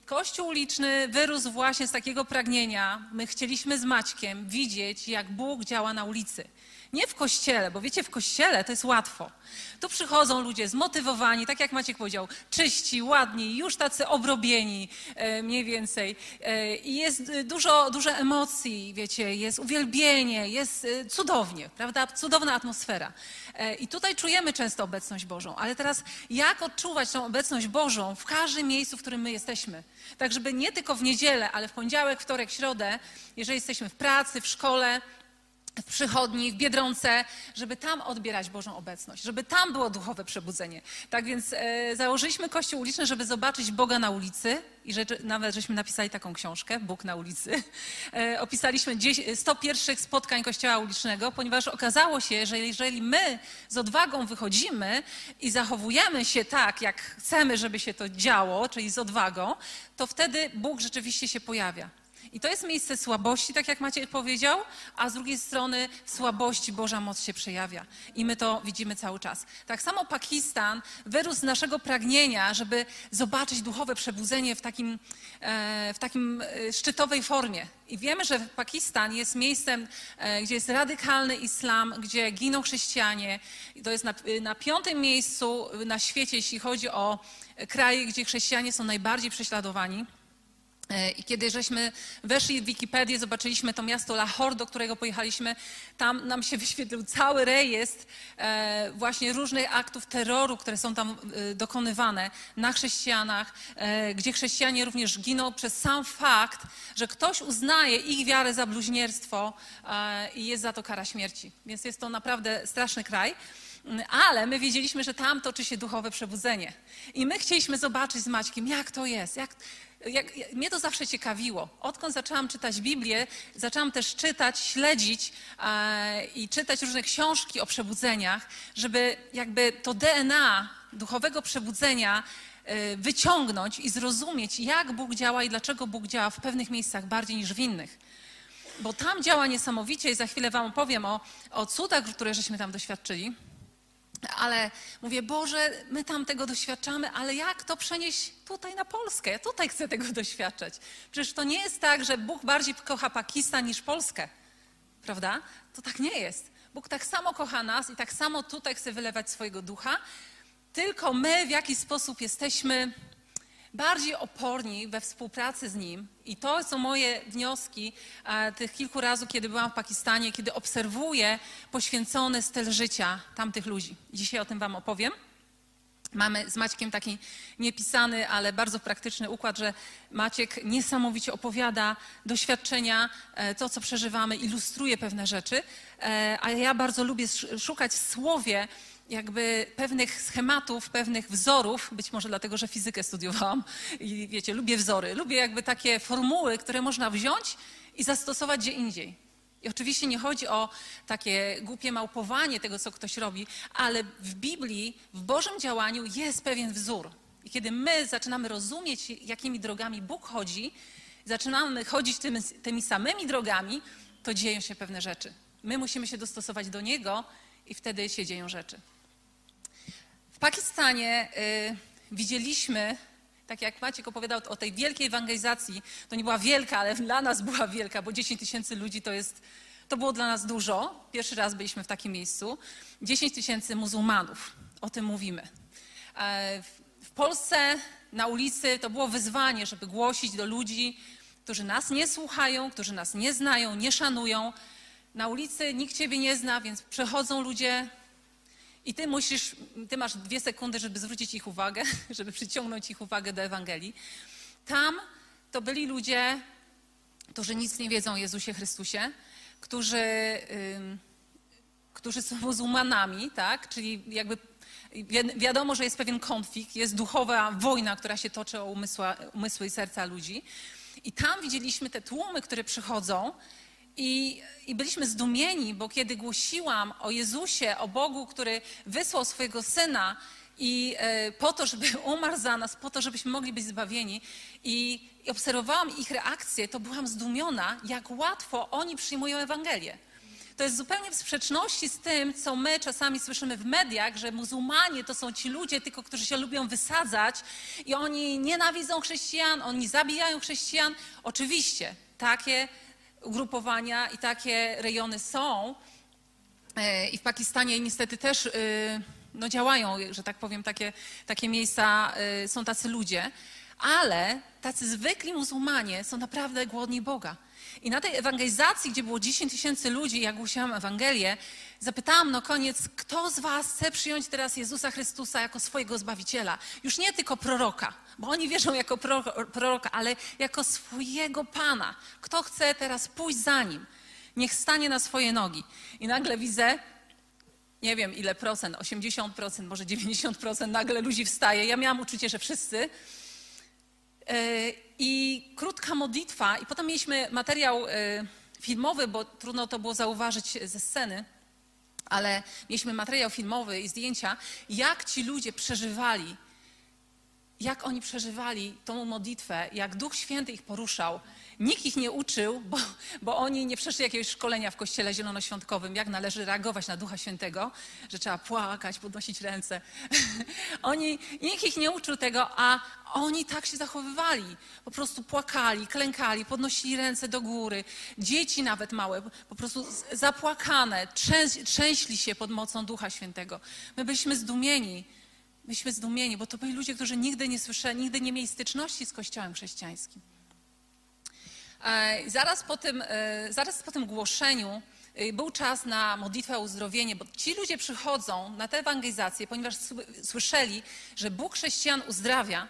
Kościół uliczny wyrósł właśnie z takiego pragnienia. My chcieliśmy z Maćkiem widzieć, jak Bóg działa na ulicy. Nie w kościele, bo wiecie, w kościele to jest łatwo. Tu przychodzą ludzie zmotywowani, tak jak Maciek powiedział, czyści, ładni, już tacy obrobieni e, mniej więcej. E, I jest e, dużo, dużo emocji, wiecie, jest uwielbienie, jest cudownie, prawda? Cudowna atmosfera. I tutaj czujemy często obecność Bożą, ale teraz jak odczuwać tą obecność Bożą w każdym miejscu, w którym my jesteśmy? Tak, żeby nie tylko w niedzielę, ale w poniedziałek, wtorek, środę, jeżeli jesteśmy w pracy, w szkole, w przychodni, w Biedronce, żeby tam odbierać Bożą obecność, żeby tam było duchowe przebudzenie. Tak więc e, założyliśmy kościół uliczny, żeby zobaczyć Boga na ulicy i rzeczy, nawet żeśmy napisali taką książkę, Bóg na ulicy. *laughs* E, opisaliśmy 10, 100 pierwszych spotkań kościoła ulicznego, ponieważ okazało się, że jeżeli my z odwagą wychodzimy i zachowujemy się tak, jak chcemy, żeby się to działo, czyli z odwagą, to wtedy Bóg rzeczywiście się pojawia. I to jest miejsce słabości, tak jak Maciej powiedział, a z drugiej strony w słabości Boża moc się przejawia. I my to widzimy cały czas. Tak samo Pakistan wyrósł z naszego pragnienia, żeby zobaczyć duchowe przebudzenie w takim, e, w takim e, szczytowej formie. I wiemy, że Pakistan jest miejscem, e, gdzie jest radykalny islam, gdzie giną chrześcijanie. To jest na, na piątym miejscu na świecie, jeśli chodzi o kraje, gdzie chrześcijanie są najbardziej prześladowani. E, I kiedy żeśmy weszli w Wikipedię, zobaczyliśmy to miasto Lahore, do którego pojechaliśmy, tam nam się *laughs* wyświetlił cały rejestr e, właśnie różnych aktów terroru, które są tam e, dokonywane na chrześcijanach, gdzie chrześcijanie również giną przez sam fakt, że ktoś uznaje ich wiarę za bluźnierstwo i jest za to kara śmierci. Więc jest to naprawdę straszny kraj. Ale my wiedzieliśmy, że tam toczy się duchowe przebudzenie. I my chcieliśmy zobaczyć z Maćkiem, jak to jest. Jak, jak, mnie to zawsze ciekawiło. Odkąd zaczęłam czytać Biblię, zaczęłam też czytać, śledzić e, i czytać różne książki o przebudzeniach, żeby jakby to DNA duchowego przebudzenia e, wyciągnąć i zrozumieć, jak Bóg działa i dlaczego Bóg działa w pewnych miejscach bardziej niż w innych. Bo tam działa niesamowicie i za chwilę Wam opowiem o, o cudach, które żeśmy tam doświadczyli. Ale mówię, Boże, my tam tego doświadczamy, ale jak to przenieść tutaj na Polskę? Ja tutaj chcę tego doświadczać. Przecież to nie jest tak, że Bóg bardziej kocha Pakistan niż Polskę, prawda? To tak nie jest. Bóg tak samo kocha nas i tak samo tutaj chce wylewać swojego ducha, tylko my w jakiś sposób jesteśmy bardziej oporni we współpracy z Nim. I to są moje wnioski e, tych kilku razy, kiedy byłam w Pakistanie, kiedy obserwuję poświęcony styl życia tamtych ludzi. Dzisiaj o tym Wam opowiem. Mamy z Maćkiem taki niepisany, ale bardzo praktyczny układ, że Maciek niesamowicie opowiada doświadczenia, e, to co przeżywamy, ilustruje pewne rzeczy, e, a ja bardzo lubię szukać w słowie jakby pewnych schematów, pewnych wzorów, być może dlatego, że fizykę studiowałam i wiecie, lubię wzory, lubię jakby takie formuły, które można wziąć i zastosować gdzie indziej. I oczywiście nie chodzi o takie głupie małpowanie tego, co ktoś robi, ale w Biblii, w Bożym działaniu jest pewien wzór. I kiedy my zaczynamy rozumieć, jakimi drogami Bóg chodzi, zaczynamy chodzić tymi, tymi samymi drogami, to dzieją się pewne rzeczy. My musimy się dostosować do Niego i wtedy się dzieją rzeczy. W Pakistanie y, widzieliśmy, tak jak Maciek opowiadał o tej wielkiej ewangelizacji, to nie była wielka, ale dla nas była wielka, bo 10 tysięcy ludzi to jest, to było dla nas dużo. Pierwszy raz byliśmy w takim miejscu. 10 tysięcy muzułmanów, o tym mówimy. E, w Polsce na ulicy to było wyzwanie, żeby głosić do ludzi, którzy nas nie słuchają, którzy nas nie znają, nie szanują. Na ulicy nikt ciebie nie zna, więc przechodzą ludzie, i ty musisz, ty masz dwie sekundy, żeby zwrócić ich uwagę, *laughs* żeby przyciągnąć ich uwagę do Ewangelii. Tam to byli ludzie, którzy nic nie wiedzą o Jezusie Chrystusie, którzy, którzy są muzułmanami, tak? Czyli jakby wiadomo, że jest pewien konflikt, jest duchowa wojna, która się toczy o umysła, umysły i serca ludzi. I tam widzieliśmy te tłumy, które przychodzą i, I, byliśmy zdumieni, bo kiedy głosiłam o Jezusie, o Bogu, który wysłał swojego syna i e, po to, żeby *laughs* umarł za nas, po to, żebyśmy mogli być zbawieni, i, i obserwowałam ich reakcję, to byłam zdumiona, jak łatwo oni przyjmują Ewangelię. To jest zupełnie w sprzeczności z tym, co my czasami słyszymy w mediach, że muzułmanie to są ci ludzie tylko, którzy się lubią wysadzać i oni nienawidzą chrześcijan, oni zabijają chrześcijan. Oczywiście, takie ugrupowania i takie rejony są. E, I w Pakistanie niestety też e, no, działają, że tak powiem, takie, takie miejsca, e, są tacy ludzie, ale tacy zwykli muzułmanie są naprawdę głodni Boga. I na tej ewangelizacji, gdzie było 10 tysięcy ludzi, jak głosiłam Ewangelię, zapytałam na koniec, kto z was chce przyjąć teraz Jezusa Chrystusa jako swojego Zbawiciela? Już nie tylko proroka, bo oni wierzą jako proroka, ale jako swojego Pana. Kto chce teraz pójść za Nim? Niech stanie na swoje nogi. I nagle widzę, nie wiem ile procent, 80%, może 90%, nagle ludzi wstaje. Ja miałam uczucie, że wszyscy. E, I krótka modlitwa, i potem mieliśmy materiał e, filmowy, bo trudno to było zauważyć ze sceny, ale mieliśmy materiał filmowy i zdjęcia, jak ci ludzie przeżywali jak oni przeżywali tą modlitwę, jak Duch Święty ich poruszał. Nikt ich nie uczył, bo, bo oni nie przeszli jakiegoś szkolenia w kościele zielonoświątkowym, jak należy reagować na Ducha Świętego, że trzeba płakać, podnosić ręce. *laughs* oni, nikt ich nie uczył tego, a oni tak się zachowywali. Po prostu płakali, klękali, podnosili ręce do góry. Dzieci nawet małe, po prostu zapłakane, trzęśli się pod mocą Ducha Świętego. My byliśmy zdumieni Myśmy zdumieni, bo to byli ludzie, którzy nigdy nie słyszeli, nigdy nie mieli styczności z Kościołem chrześcijańskim. E, zaraz po tym, e, zaraz po tym głoszeniu e, był czas na modlitwę o uzdrowienie, bo ci ludzie przychodzą na tę ewangelizację, ponieważ słyszeli, że Bóg chrześcijan uzdrawia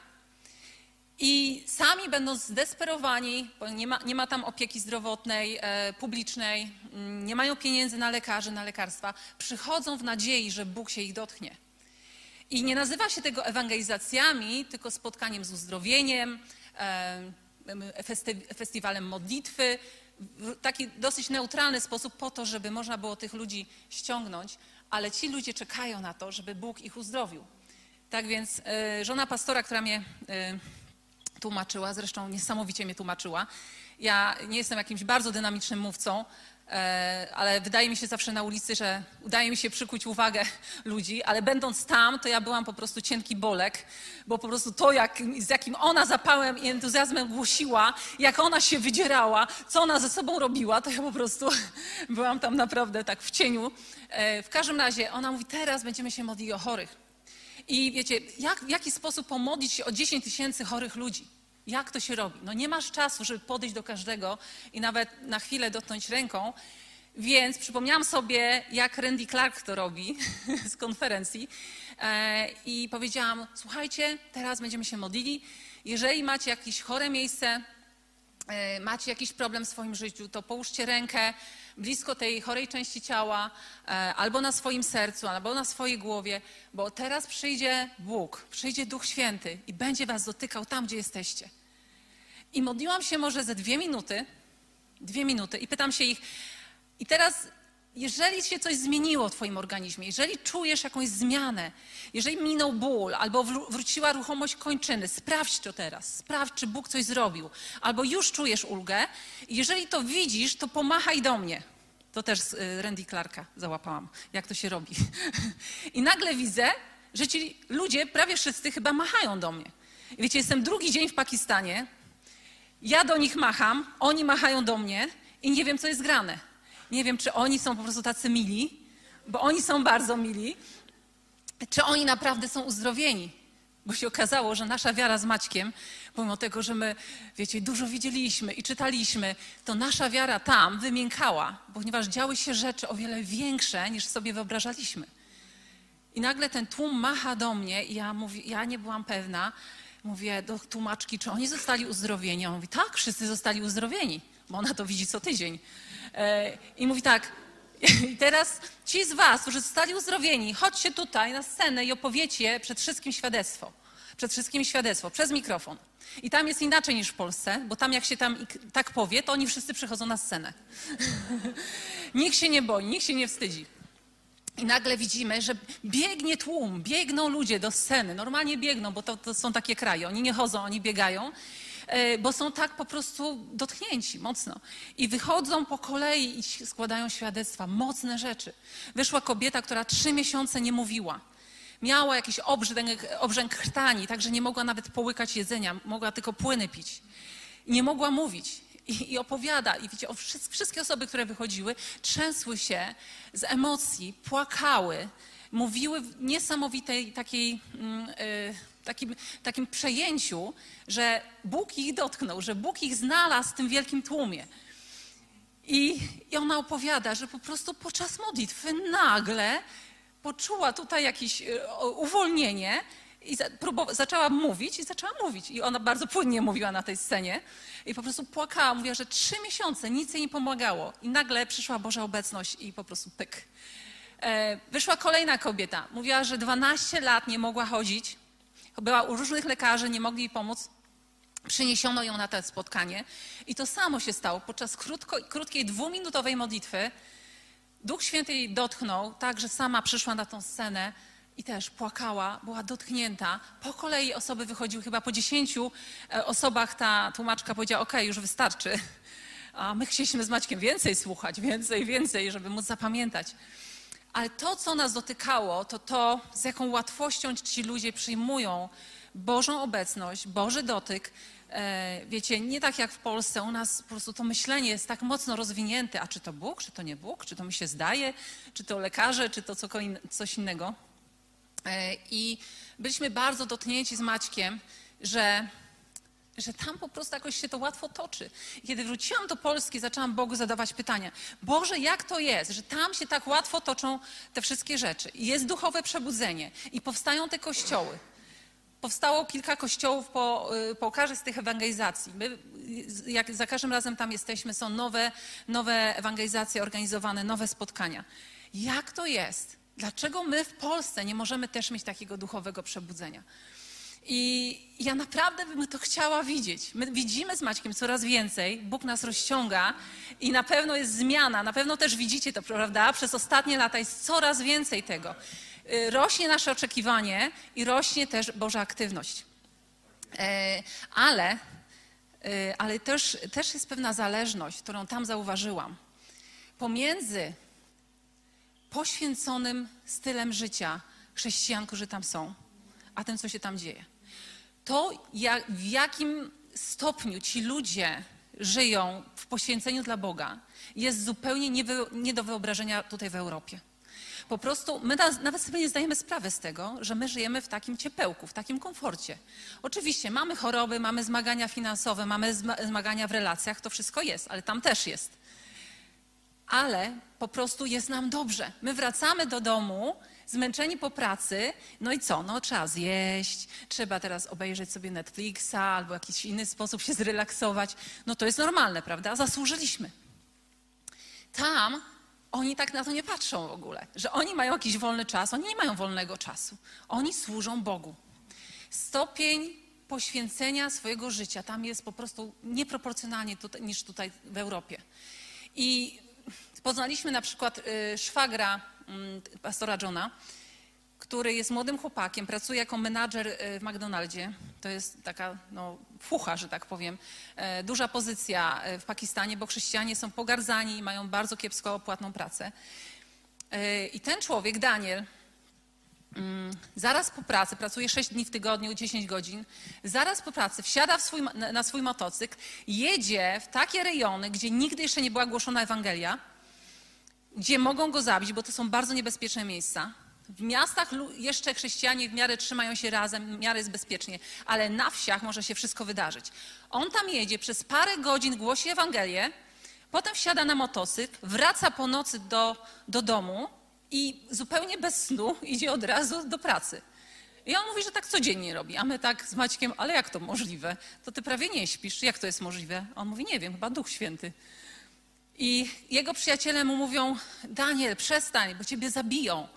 i sami będą zdesperowani, bo nie ma, nie ma tam opieki zdrowotnej, publicznej, mm, nie mają pieniędzy na lekarzy, na lekarstwa, przychodzą w nadziei, że Bóg się ich dotknie. I nie nazywa się tego ewangelizacjami, tylko spotkaniem z uzdrowieniem, festiwalem modlitwy, w taki dosyć neutralny sposób po to, żeby można było tych ludzi ściągnąć, ale ci ludzie czekają na to, żeby Bóg ich uzdrowił. Tak więc y, żona pastora, która mnie y, tłumaczyła, zresztą niesamowicie mnie tłumaczyła. Ja nie jestem jakimś bardzo dynamicznym mówcą, e, ale wydaje mi się zawsze na ulicy, że udaje mi się przykuć uwagę *laughs* ludzi, ale będąc tam, to ja byłam po prostu cienki bolek, bo po prostu to, jak, z jakim ona zapałem i entuzjazmem głosiła, jak ona się wydzierała, co ona ze sobą robiła, to ja po prostu *laughs* byłam tam naprawdę tak w cieniu. E, w każdym razie ona mówi, teraz będziemy się modlić o chorych. I wiecie, jak, w jaki sposób pomodlić się o 10 tysięcy chorych ludzi? Jak to się robi? No nie masz czasu, żeby podejść do każdego i nawet na chwilę dotknąć ręką, więc przypomniałam sobie, jak Randy Clark to robi *laughs* z konferencji e, i powiedziałam, słuchajcie, teraz będziemy się modlili. Jeżeli macie jakieś chore miejsce, e, macie jakiś problem w swoim życiu, to połóżcie rękę blisko tej chorej części ciała, e, albo na swoim sercu, albo na swojej głowie, bo teraz przyjdzie Bóg, przyjdzie Duch Święty i będzie was dotykał tam, gdzie jesteście. I modliłam się może ze dwie minuty, dwie minuty i pytam się ich, i teraz jeżeli się coś zmieniło w Twoim organizmie, jeżeli czujesz jakąś zmianę, jeżeli minął ból albo wróciła ruchomość kończyny, sprawdź to teraz, sprawdź, czy Bóg coś zrobił, albo już czujesz ulgę. Jeżeli to widzisz, to pomachaj do mnie. To też z y, Randy Clarka załapałam, jak to się robi. *laughs* I nagle widzę, że ci ludzie, prawie wszyscy chyba machają do mnie. I wiecie, jestem drugi dzień w Pakistanie, ja do nich macham, oni machają do mnie i nie wiem, co jest grane. Nie wiem, czy oni są po prostu tacy mili, bo oni są bardzo mili, czy oni naprawdę są uzdrowieni. Bo się okazało, że nasza wiara z Maćkiem, pomimo tego, że my, wiecie, dużo widzieliśmy i czytaliśmy, to nasza wiara tam wymiękała, ponieważ działy się rzeczy o wiele większe, niż sobie wyobrażaliśmy. I nagle ten tłum macha do mnie i ja, mówię, ja nie byłam pewna. Mówię do tłumaczki, czy oni zostali uzdrowieni? On mówi, tak, wszyscy zostali uzdrowieni, bo ona to widzi co tydzień. E, I mówi tak, *laughs* i teraz ci z was, którzy zostali uzdrowieni, chodźcie tutaj na scenę i opowiecie przed wszystkim świadectwo. Przed wszystkim świadectwo, przez mikrofon. I tam jest inaczej niż w Polsce, bo tam jak się tam tak powie, to oni wszyscy przychodzą na scenę. *laughs* nikt się nie boi, nikt się nie wstydzi. I nagle widzimy, że biegnie tłum, biegną ludzie do sceny. Normalnie biegną, bo to, to są takie kraje. Oni nie chodzą, oni biegają. E, bo są tak po prostu dotknięci mocno. I wychodzą po kolei i składają świadectwa, mocne rzeczy. Wyszła kobieta, która trzy miesiące nie mówiła. Miała jakiś obrzęk, obrzęk krtani, także nie mogła nawet połykać jedzenia, mogła tylko płyny pić. Nie mogła mówić. I, i opowiada, i widzicie, o wszystkie osoby, które wychodziły, trzęsły się z emocji, płakały, mówiły w niesamowitej takiej. Yy, takim, takim przejęciu, że Bóg ich dotknął, że Bóg ich znalazł w tym wielkim tłumie. I, I ona opowiada, że po prostu podczas modlitwy nagle poczuła tutaj jakieś e, uwolnienie i zaczęła mówić i zaczęła mówić. I ona bardzo płynnie mówiła na tej scenie i po prostu płakała. Mówiła, że trzy miesiące nic jej nie pomagało. I nagle przyszła Boża obecność i po prostu pyk. E, wyszła kolejna kobieta. Mówiła, że 12 lat nie mogła chodzić była u różnych lekarzy, nie mogli jej pomóc. Przyniesiono ją na to spotkanie i to samo się stało. Podczas krótko, krótkiej, dwuminutowej modlitwy Duch Święty jej dotknął, tak, że sama przyszła na tą scenę i też płakała, była dotknięta. Po kolei osoby wychodziły, chyba po dziesięciu e, osobach ta tłumaczka powiedziała, ok, już wystarczy. A my chcieliśmy z Maćkiem więcej słuchać, więcej, więcej, żeby móc zapamiętać. Ale to, co nas dotykało, to to, z jaką łatwością ci ludzie przyjmują Bożą obecność, Boży dotyk. E, wiecie, nie tak jak w Polsce, u nas po prostu to myślenie jest tak mocno rozwinięte. A czy to Bóg, czy to nie Bóg, czy to mi się zdaje, czy to lekarze, czy to coś innego. E, I byliśmy bardzo dotknięci z Maćkiem, że że tam po prostu jakoś się to łatwo toczy. kiedy wróciłam do Polski, zaczęłam Bogu zadawać pytania. Boże, jak to jest, że tam się tak łatwo toczą te wszystkie rzeczy? jest duchowe przebudzenie i powstają te kościoły. Powstało kilka kościołów po, y, po każdej z tych ewangelizacji. My, jak za każdym razem tam jesteśmy, są nowe, nowe ewangelizacje organizowane, nowe spotkania. Jak to jest? Dlaczego my w Polsce nie możemy też mieć takiego duchowego przebudzenia? I ja naprawdę bym to chciała widzieć. My widzimy z Maćkiem coraz więcej, Bóg nas rozciąga i na pewno jest zmiana, na pewno też widzicie to, prawda? Przez ostatnie lata jest coraz więcej tego. y, rośnie nasze oczekiwanie i rośnie też Boża aktywność. E, ale, y, ale też, też jest pewna zależność, którą tam zauważyłam. Pomiędzy poświęconym stylem życia chrześcijan, którzy tam są, a tym, co się tam dzieje. To, jak, w jakim stopniu ci ludzie żyją w poświęceniu dla Boga, jest zupełnie nie, wy, nie do wyobrażenia tutaj w Europie. Po prostu my nawet sobie nie zdajemy sprawy z tego, że my żyjemy w takim ciepełku, w takim komforcie. Oczywiście mamy choroby, mamy zmagania finansowe, mamy zmagania w relacjach, to wszystko jest, ale tam też jest. Ale po prostu jest nam dobrze. My wracamy do domu zmęczeni po pracy, no i co? No trzeba zjeść, trzeba teraz obejrzeć sobie Netflixa albo jakiś inny sposób się zrelaksować. No to jest normalne, prawda? Zasłużyliśmy. Tam oni tak na to nie patrzą w ogóle, że oni mają jakiś wolny czas, oni nie mają wolnego czasu. Oni służą Bogu. Stopień poświęcenia swojego życia tam jest po prostu nieproporcjonalnie tutaj, niż tutaj w Europie. I poznaliśmy na przykład y, szwagra Mm, pastora Johna, który jest młodym chłopakiem, pracuje jako menadżer e, w McDonaldzie. To jest taka no, fucha, że tak powiem. E, duża pozycja e, w Pakistanie, bo chrześcijanie są pogardzani i mają bardzo kiepsko opłatną pracę. I ten człowiek, Daniel, mm, zaraz po pracy, pracuje 6 dni w tygodniu, 10 godzin, zaraz po pracy wsiada swój, na swój motocykl, jedzie w takie rejony, gdzie nigdy jeszcze nie była głoszona Ewangelia, gdzie mogą go zabić, bo to są bardzo niebezpieczne miejsca. W miastach jeszcze chrześcijanie w miarę trzymają się razem, w miarę jest bezpiecznie, ale na wsiach może się wszystko wydarzyć. On tam jedzie, przez parę godzin głosi Ewangelię, potem wsiada na motocykl, wraca po nocy do, do domu i zupełnie bez snu *laughs* idzie od razu do pracy. I on mówi, że tak codziennie robi, a my tak z Maćkiem, ale jak to możliwe? To ty prawie nie śpisz, jak to jest możliwe? On mówi, nie wiem, chyba Duch Święty. I jego przyjaciele mu mówią: Daniel, przestań, bo ciebie zabiją.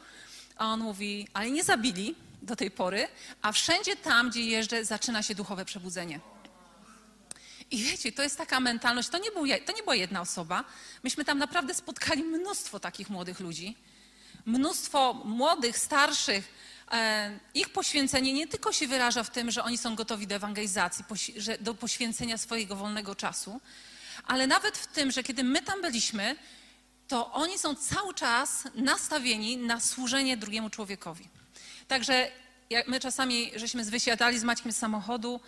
A on mówi: Ale nie zabili do tej pory, a wszędzie tam, gdzie jeżdżę, zaczyna się duchowe przebudzenie. I wiecie, to jest taka mentalność, to nie, był, to nie była jedna osoba. Myśmy tam naprawdę spotkali mnóstwo takich młodych ludzi. Mnóstwo młodych, starszych. E, ich poświęcenie nie tylko się wyraża w tym, że oni są gotowi do ewangelizacji, do poświęcenia swojego wolnego czasu, ale nawet w tym, że kiedy my tam byliśmy, to oni są cały czas nastawieni na służenie drugiemu człowiekowi. Także my czasami żeśmy wysiadali z Maćkiem z samochodu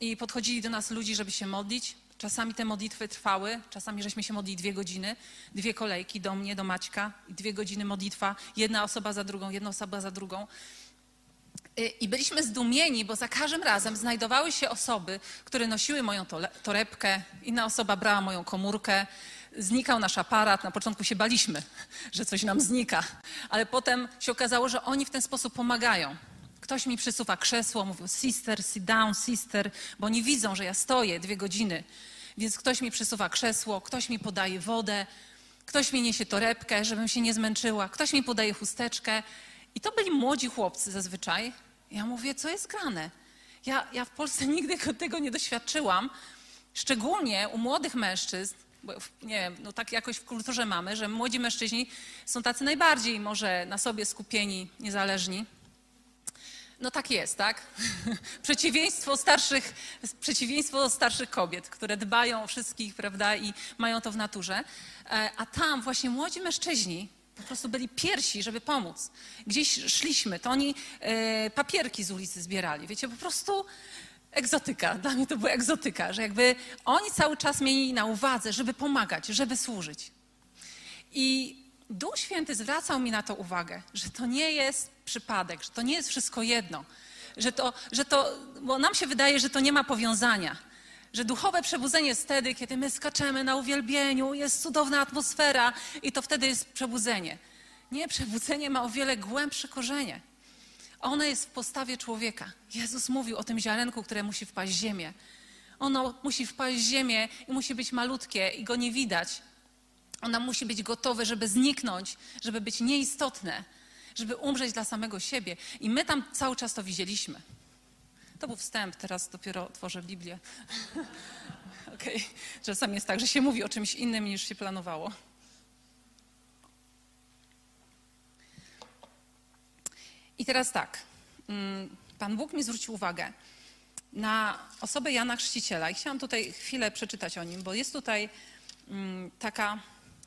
i podchodzili do nas ludzi, żeby się modlić. Czasami te modlitwy trwały, czasami żeśmy się modlili dwie godziny, dwie kolejki do mnie, do Maćka, dwie godziny modlitwa, jedna osoba za drugą, jedna osoba za drugą. Y, I byliśmy zdumieni, bo za każdym razem znajdowały się osoby, które nosiły moją torebkę, inna osoba brała moją komórkę, znikał nasz aparat. Na początku się baliśmy, że coś nam znika, ale potem się okazało, że oni w ten sposób pomagają. Ktoś mi przysuwa krzesło, mówił sister, sit down, sister, bo oni widzą, że ja stoję dwie godziny, więc ktoś mi przysuwa krzesło, ktoś mi podaje wodę, ktoś mi niesie torebkę, żebym się nie zmęczyła, ktoś mi podaje chusteczkę. I to byli młodzi chłopcy zazwyczaj, ja mówię, co jest grane? Ja, ja w Polsce *laughs* nigdy tego nie doświadczyłam, szczególnie u młodych mężczyzn, bo nie wiem, no tak jakoś w kulturze mamy, że młodzi mężczyźni są tacy najbardziej może na sobie skupieni, niezależni. No tak jest, tak? *laughs* przeciwieństwo, starszych, przeciwieństwo starszych kobiet, które dbają o wszystkich, prawda, i mają to w naturze. E, a tam właśnie młodzi mężczyźni po prostu byli piersi, żeby pomóc. Gdzieś szliśmy, to oni e, papierki z ulicy zbierali. Wiecie, po prostu egzotyka. Dla mnie to była egzotyka, że jakby oni cały czas mieli na uwadze, żeby pomagać, żeby służyć. I Duch Święty zwracał mi na to uwagę, że to nie jest przypadek, że to nie jest wszystko jedno. Że to, że to, bo nam się wydaje, że to nie ma powiązania że duchowe przebudzenie jest wtedy, kiedy my skaczemy na uwielbieniu, jest cudowna atmosfera i to wtedy jest przebudzenie. Nie, przebudzenie ma o wiele głębsze korzenie. Ono jest w postawie człowieka. Jezus mówił o tym ziarenku, które musi wpaść w ziemię. Ono musi wpaść w ziemię i musi być malutkie i go nie widać. Ono musi być gotowe, żeby zniknąć, żeby być nieistotne, żeby umrzeć dla samego siebie. I my tam cały czas to widzieliśmy. To był wstęp, teraz dopiero otworzę Biblię. *laughs* okay. Czasami jest tak, że się mówi o czymś innym niż się planowało. I teraz tak, mm, Pan Bóg mi zwrócił uwagę na osobę Jana Chrzciciela i chciałam tutaj chwilę przeczytać o nim, bo jest tutaj mm, taka,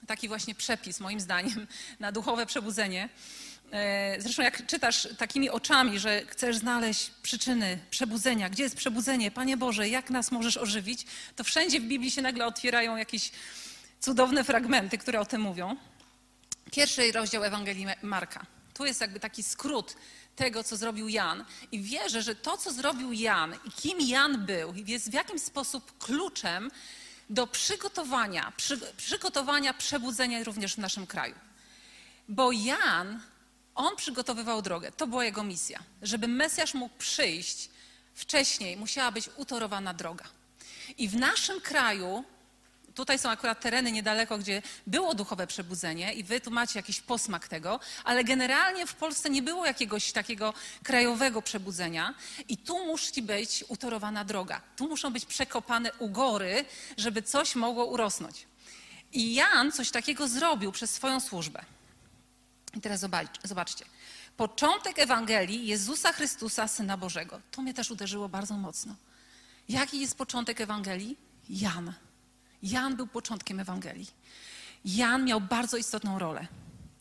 taki właśnie przepis, moim zdaniem, na duchowe przebudzenie. E, Zresztą jak czytasz takimi oczami, że chcesz znaleźć przyczyny przebudzenia, gdzie jest przebudzenie, Panie Boże, jak nas możesz ożywić, to wszędzie w Biblii się nagle otwierają jakieś cudowne fragmenty, które o tym mówią. Pierwszy rozdział Ewangelii Marka. Tu jest jakby taki skrót tego, co zrobił Jan. I wierzę, że to, co zrobił Jan i kim Jan był, jest w jakim sposób kluczem do przygotowania, przy, przygotowania przebudzenia również w naszym kraju. Bo Jan, on przygotowywał drogę. To była jego misja. Żeby Mesjasz mógł przyjść wcześniej, musiała być utorowana droga. I w naszym kraju Tutaj są akurat tereny niedaleko, gdzie było duchowe przebudzenie i wy tu macie jakiś posmak tego, ale generalnie w Polsce nie było jakiegoś takiego krajowego przebudzenia i tu musi być utorowana droga. Tu muszą być przekopane ugory, żeby coś mogło urosnąć. I Jan coś takiego zrobił przez swoją służbę. I teraz zobaczcie. Początek Ewangelii Jezusa Chrystusa, Syna Bożego. To mnie też uderzyło bardzo mocno. Jaki jest początek Ewangelii? Jan. Jan był początkiem Ewangelii. Jan miał bardzo istotną rolę.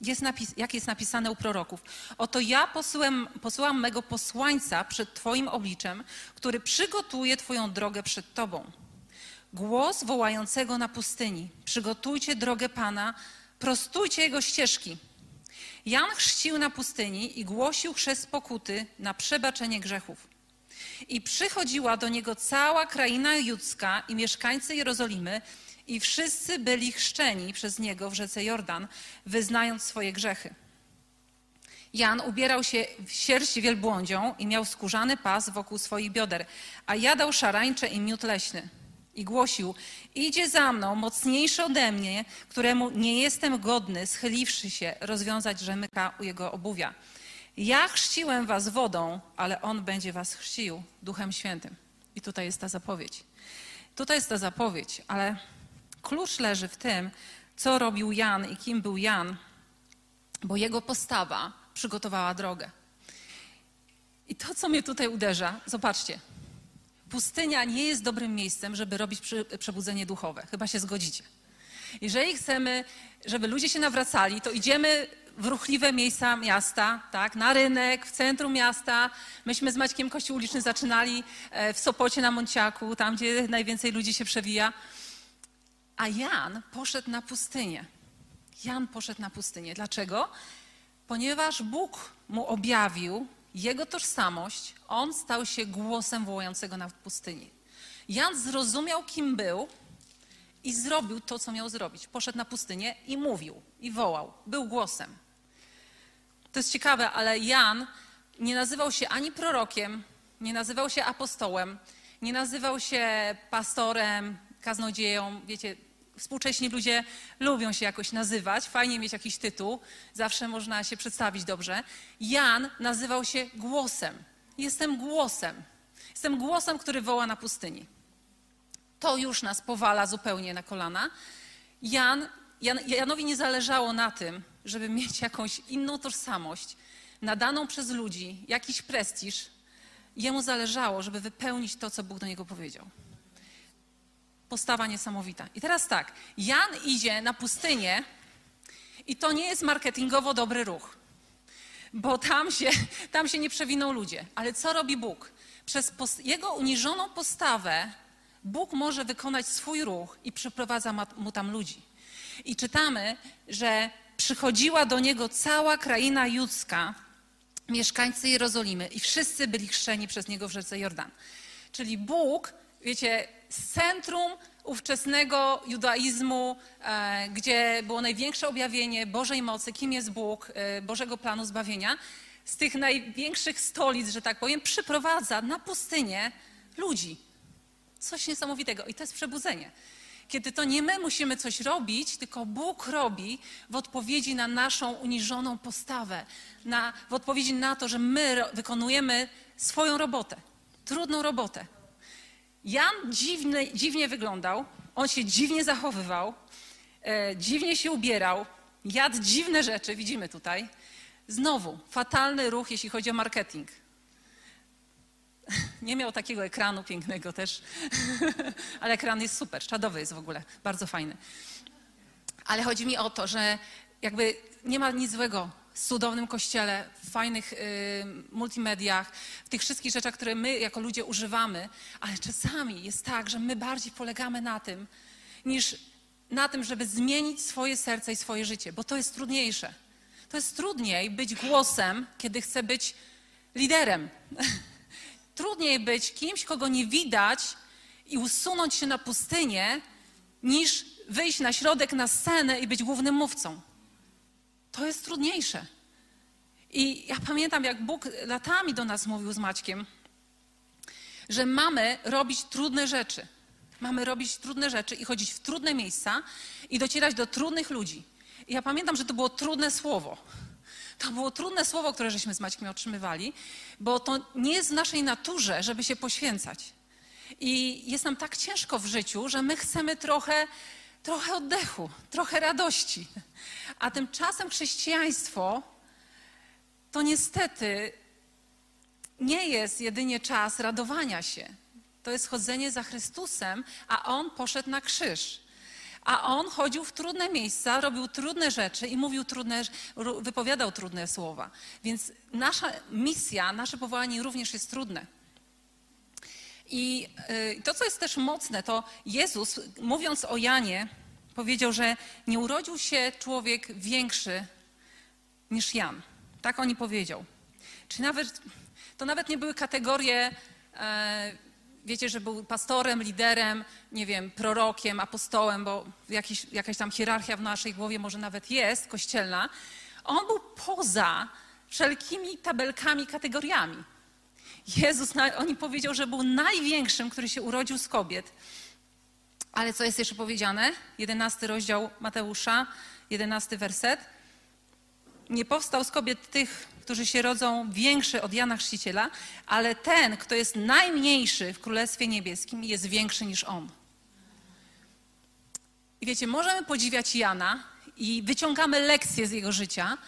Jest napis, jak jest napisane u proroków. Oto ja posyłam, posyłam mego posłańca przed Twoim obliczem, który przygotuje Twoją drogę przed Tobą. Głos wołającego na pustyni. Przygotujcie drogę Pana, prostujcie Jego ścieżki. Jan chrzcił na pustyni i głosił chrzest pokuty na przebaczenie grzechów. I przychodziła do niego cała kraina judzka i mieszkańcy Jerozolimy, i wszyscy byli chrzczeni przez niego w rzece Jordan, wyznając swoje grzechy. Jan ubierał się w sierść wielbłądzią i miał skórzany pas wokół swoich bioder, a jadał szarańcze i miód leśny. I głosił, idzie za mną mocniejszy ode mnie, któremu nie jestem godny, schyliwszy się, rozwiązać rzemyka u jego obuwia. Ja chrzciłem was wodą, ale on będzie was chrzcił Duchem Świętym. I tutaj jest ta zapowiedź. Tutaj jest ta zapowiedź, ale klucz leży w tym, co robił Jan i kim był Jan, bo jego postawa przygotowała drogę. I to, co mnie tutaj uderza, zobaczcie. Pustynia nie jest dobrym miejscem, żeby robić przebudzenie duchowe. Chyba się zgodzicie. Jeżeli chcemy, żeby ludzie się nawracali, to idziemy w ruchliwe miejsca miasta, tak, na rynek, w centrum miasta. Myśmy z Maćkiem Kościół Uliczny zaczynali e, w Sopocie na Monciaku, tam gdzie najwięcej ludzi się przewija. A Jan poszedł na pustynię. Jan poszedł na pustynię. Dlaczego? Ponieważ Bóg mu objawił jego tożsamość, on stał się głosem wołającego na pustyni. Jan zrozumiał, kim był, i zrobił to, co miał zrobić. Poszedł na pustynię i mówił, i wołał. Był głosem. To jest ciekawe, ale Jan nie nazywał się ani prorokiem, nie nazywał się apostołem, nie nazywał się pastorem, kaznodzieją. Wiecie, współcześni ludzie lubią się jakoś nazywać, fajnie mieć jakiś tytuł, zawsze można się przedstawić dobrze. Jan nazywał się głosem. Jestem głosem. Jestem głosem, który woła na pustyni. To już nas powala zupełnie na kolana. Jan, Jan, Janowi nie zależało na tym, żeby mieć jakąś inną tożsamość, nadaną przez ludzi, jakiś prestiż. Jemu zależało, żeby wypełnić to, co Bóg do niego powiedział. Postawa niesamowita. I teraz tak, Jan idzie na pustynię i to nie jest marketingowo dobry ruch, bo tam się, *laughs* tam się nie przewiną ludzie. Ale co robi Bóg? Przez jego uniżoną postawę Bóg może wykonać swój ruch i przyprowadza mu tam ludzi. I czytamy, że przychodziła do niego cała kraina judzka, mieszkańcy Jerozolimy i wszyscy byli chrzczeni przez niego w rzece Jordan. Czyli Bóg, wiecie, z centrum ówczesnego judaizmu, e, gdzie było największe objawienie Bożej mocy, kim jest Bóg, e, Bożego planu zbawienia, z tych największych stolic, że tak powiem, przyprowadza na pustynię ludzi. Coś niesamowitego. I to jest przebudzenie kiedy to nie my musimy coś robić, tylko Bóg robi w odpowiedzi na naszą uniżoną postawę, na, w odpowiedzi na to, że my wykonujemy swoją robotę, trudną robotę. Jan dziwnie wyglądał, on się dziwnie zachowywał, e, dziwnie się ubierał, jadł dziwne rzeczy, widzimy tutaj. Znowu, fatalny ruch, jeśli chodzi o marketing. *laughs* Nie miał takiego ekranu pięknego też, *laughs* ale ekran jest super, czadowy jest w ogóle, bardzo fajny. Ale chodzi mi o to, że jakby nie ma nic złego cudownym kościele, w fajnych y, multimediach, w tych wszystkich rzeczach, które my jako ludzie używamy, ale czasami jest tak, że my bardziej polegamy na tym, niż na tym, żeby zmienić swoje serce i swoje życie, bo to jest trudniejsze. To jest trudniej być głosem, kiedy chcę być liderem. *laughs* Trudniej być kimś, kogo nie widać i usunąć się na pustynię, niż wyjść na środek, na scenę i być głównym mówcą. To jest trudniejsze. I ja pamiętam, jak Bóg latami do nas mówił z Maćkiem, że mamy robić trudne rzeczy. Mamy robić trudne rzeczy i chodzić w trudne miejsca i docierać do trudnych ludzi. I ja pamiętam, że to było trudne słowo. To było trudne słowo, które żeśmy z Maćkiem otrzymywali, bo to nie jest w naszej naturze, żeby się poświęcać. I jest nam tak ciężko w życiu, że my chcemy trochę, trochę oddechu, trochę radości. A tymczasem chrześcijaństwo to niestety nie jest jedynie czas radowania się. To jest chodzenie za Chrystusem, a On poszedł na krzyż. A on chodził w trudne miejsca, robił trudne rzeczy i mówił trudne, wypowiadał trudne słowa. Więc nasza misja, nasze powołanie również jest trudne. I y, to, co jest też mocne, to Jezus, mówiąc o Janie, powiedział, że nie urodził się człowiek większy niż Jan. Tak oni powiedział. Czy nawet, to nawet nie były kategorie e, wiecie, że był pastorem, liderem, nie wiem, prorokiem, apostołem, bo jakiś, jakaś tam hierarchia w naszej głowie może nawet jest, kościelna. On był poza wszelkimi tabelkami, kategoriami. Jezus, oni powiedział, że był największym, który się urodził z kobiet. Ale co jest jeszcze powiedziane? Jedenasty rozdział Mateusza, jedenasty werset. Nie powstał z kobiet tych którzy się rodzą większy od Jana Chrzciciela, ale ten, kto jest najmniejszy w Królestwie Niebieskim, jest większy niż on. I wiecie, możemy podziwiać Jana i wyciągamy lekcje z jego życia,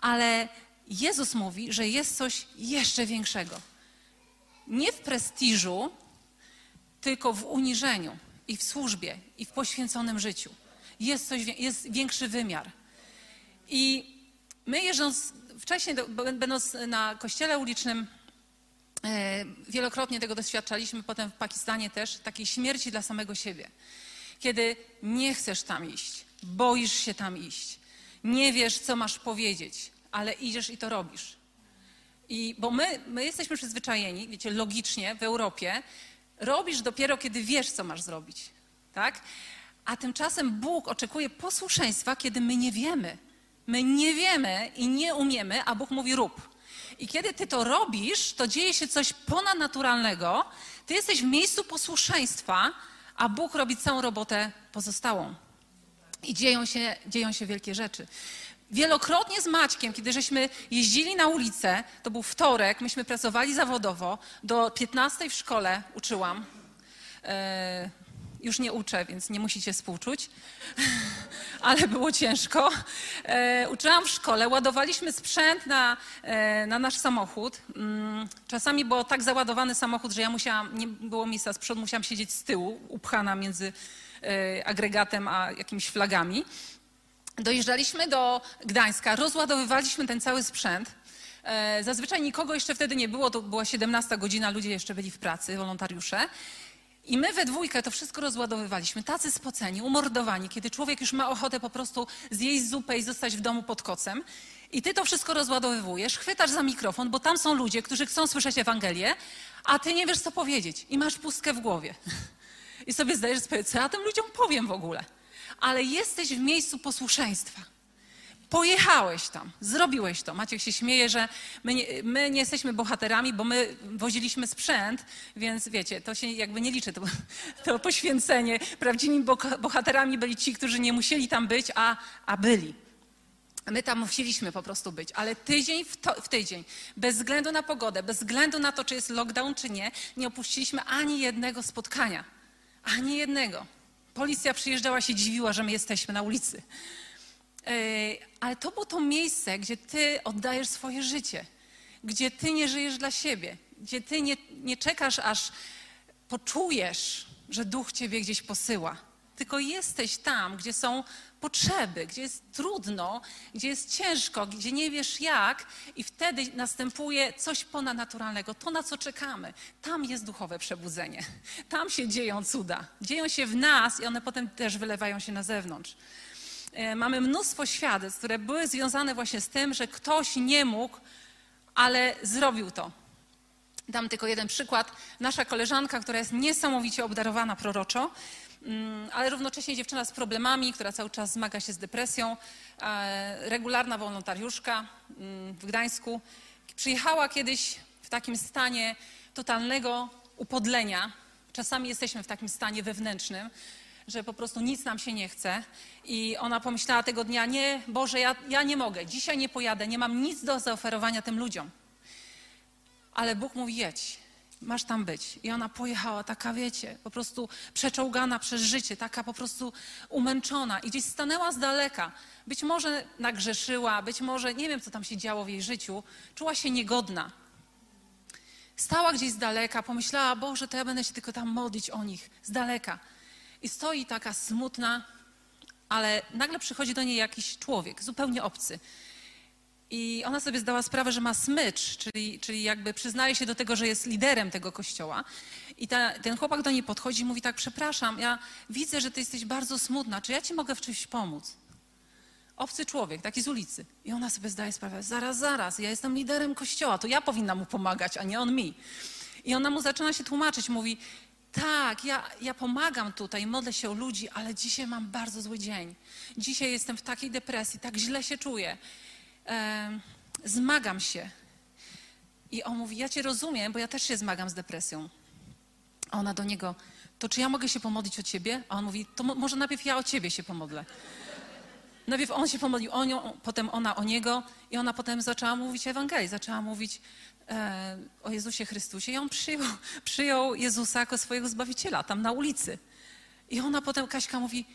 ale Jezus mówi, że jest coś jeszcze większego. Nie w prestiżu, tylko w uniżeniu i w służbie i w poświęconym życiu. Jest, coś, jest większy wymiar. I my jeżdżąc wcześniej, będąc na kościele ulicznym, e, wielokrotnie tego doświadczaliśmy, potem w Pakistanie też, takiej śmierci dla samego siebie. Kiedy nie chcesz tam iść, boisz się tam iść, nie wiesz, co masz powiedzieć, ale idziesz i to robisz. I, bo my, my jesteśmy przyzwyczajeni, wiecie, logicznie w Europie, robisz dopiero, kiedy wiesz, co masz zrobić. Tak? A tymczasem Bóg oczekuje posłuszeństwa, kiedy my nie wiemy. My nie wiemy i nie umiemy, a Bóg mówi rób. I kiedy ty to robisz, to dzieje się coś ponadnaturalnego. Ty jesteś w miejscu posłuszeństwa, a Bóg robi całą robotę pozostałą. I dzieją się, dzieją się wielkie rzeczy. Wielokrotnie z Maćkiem, kiedy żeśmy jeździli na ulicę, to był wtorek, myśmy pracowali zawodowo, do 15 w szkole uczyłam. Yy, już nie uczę, więc nie musicie współczuć, *laughs* ale było ciężko. E, uczyłam w szkole, ładowaliśmy sprzęt na, e, na nasz samochód. Mm, czasami był tak załadowany samochód, że ja musiałam, nie było miejsca z przodu, musiałam siedzieć z tyłu, upchana między e, agregatem a jakimiś flagami. Dojeżdżaliśmy do Gdańska, rozładowywaliśmy ten cały sprzęt. E, zazwyczaj nikogo jeszcze wtedy nie było, to była 17 godzina, ludzie jeszcze byli w pracy, wolontariusze. I my we dwójkę to wszystko rozładowywaliśmy, tacy spoceni, umordowani, kiedy człowiek już ma ochotę po prostu zjeść zupę i zostać w domu pod kocem. I ty to wszystko rozładowywujesz, chwytasz za mikrofon, bo tam są ludzie, którzy chcą słyszeć Ewangelię, a ty nie wiesz, co powiedzieć i masz pustkę w głowie. *laughs* I sobie zdajesz sprawę, co ja tym ludziom powiem w ogóle. Ale jesteś w miejscu posłuszeństwa. Pojechałeś tam, zrobiłeś to. Maciek się śmieje, że my nie, my nie, jesteśmy bohaterami, bo my woziliśmy sprzęt, więc wiecie, to się jakby nie liczy, to, to poświęcenie. Prawdziwymi bohaterami byli ci, którzy nie musieli tam być, a, a byli. My tam musieliśmy po prostu być, ale tydzień w, to, w, tydzień, bez względu na pogodę, bez względu na to, czy jest lockdown, czy nie, nie opuściliśmy ani jednego spotkania. Ani jednego. Policja przyjeżdżała, się dziwiła, że my jesteśmy na ulicy. Ale to było to miejsce, gdzie ty oddajesz swoje życie, gdzie ty nie żyjesz dla siebie, gdzie ty nie, nie czekasz, aż poczujesz, że duch ciebie gdzieś posyła. Tylko jesteś tam, gdzie są potrzeby, gdzie jest trudno, gdzie jest ciężko, gdzie nie wiesz jak, i wtedy następuje coś ponadnaturalnego, to na co czekamy. Tam jest duchowe przebudzenie. Tam się dzieją cuda. Dzieją się w nas i one potem też wylewają się na zewnątrz. E, mamy mnóstwo świadectw, które były związane właśnie z tym, że ktoś nie mógł, ale zrobił to. Dam tylko jeden przykład. Nasza koleżanka, która jest niesamowicie obdarowana proroczo, ale równocześnie dziewczyna z problemami, która cały czas zmaga się z depresją, regularna wolontariuszka mm, w Gdańsku, przyjechała kiedyś w takim stanie totalnego upodlenia. Czasami jesteśmy w takim stanie wewnętrznym, że po prostu nic nam się nie chce. I ona pomyślała tego dnia, nie, Boże, ja, ja nie mogę, dzisiaj nie pojadę, nie mam nic do zaoferowania tym ludziom. Ale Bóg mówi, jedź, masz tam być. I ona pojechała, taka wiecie, po prostu przeczołgana przez życie, taka po prostu umęczona i gdzieś stanęła z daleka. Być może nagrzeszyła, być może nie wiem, co tam się działo w jej życiu, czuła się niegodna. Stała gdzieś z daleka, pomyślała, Boże, to ja będę się tylko tam modlić o nich, z daleka. I stoi taka smutna, ale nagle przychodzi do niej jakiś człowiek, zupełnie obcy. I ona sobie zdała sprawę, że ma smycz, czyli, czyli jakby przyznaje się do tego, że jest liderem tego kościoła. I ta, ten chłopak do niej podchodzi i mówi tak, przepraszam, ja widzę, że ty jesteś bardzo smutna, czy ja ci mogę w czymś pomóc? Obcy człowiek, taki z ulicy. I ona sobie zdaje sprawę, zaraz, zaraz, ja jestem liderem kościoła, to ja powinna mu pomagać, a nie on mi. I ona mu zaczyna się tłumaczyć, mówi, tak, ja, ja pomagam tutaj, modlę się o ludzi, ale dzisiaj mam bardzo zły dzień. Dzisiaj jestem w takiej depresji, tak źle się czuję. E, zmagam się. I on mówi, ja cię rozumiem, bo ja też się zmagam z depresją. A ona do niego, to czy ja mogę się pomodlić o ciebie? A on mówi, to może najpierw ja o ciebie się pomodlę. Najpierw on się pomodlił o nią, potem ona o niego i ona potem zaczęła mówić Ewangelii, zaczęła mówić e, o Jezusie Chrystusie i on przyjął, przyjął Jezusa jako swojego Zbawiciela tam na ulicy. I ona potem, Kaśka mówi,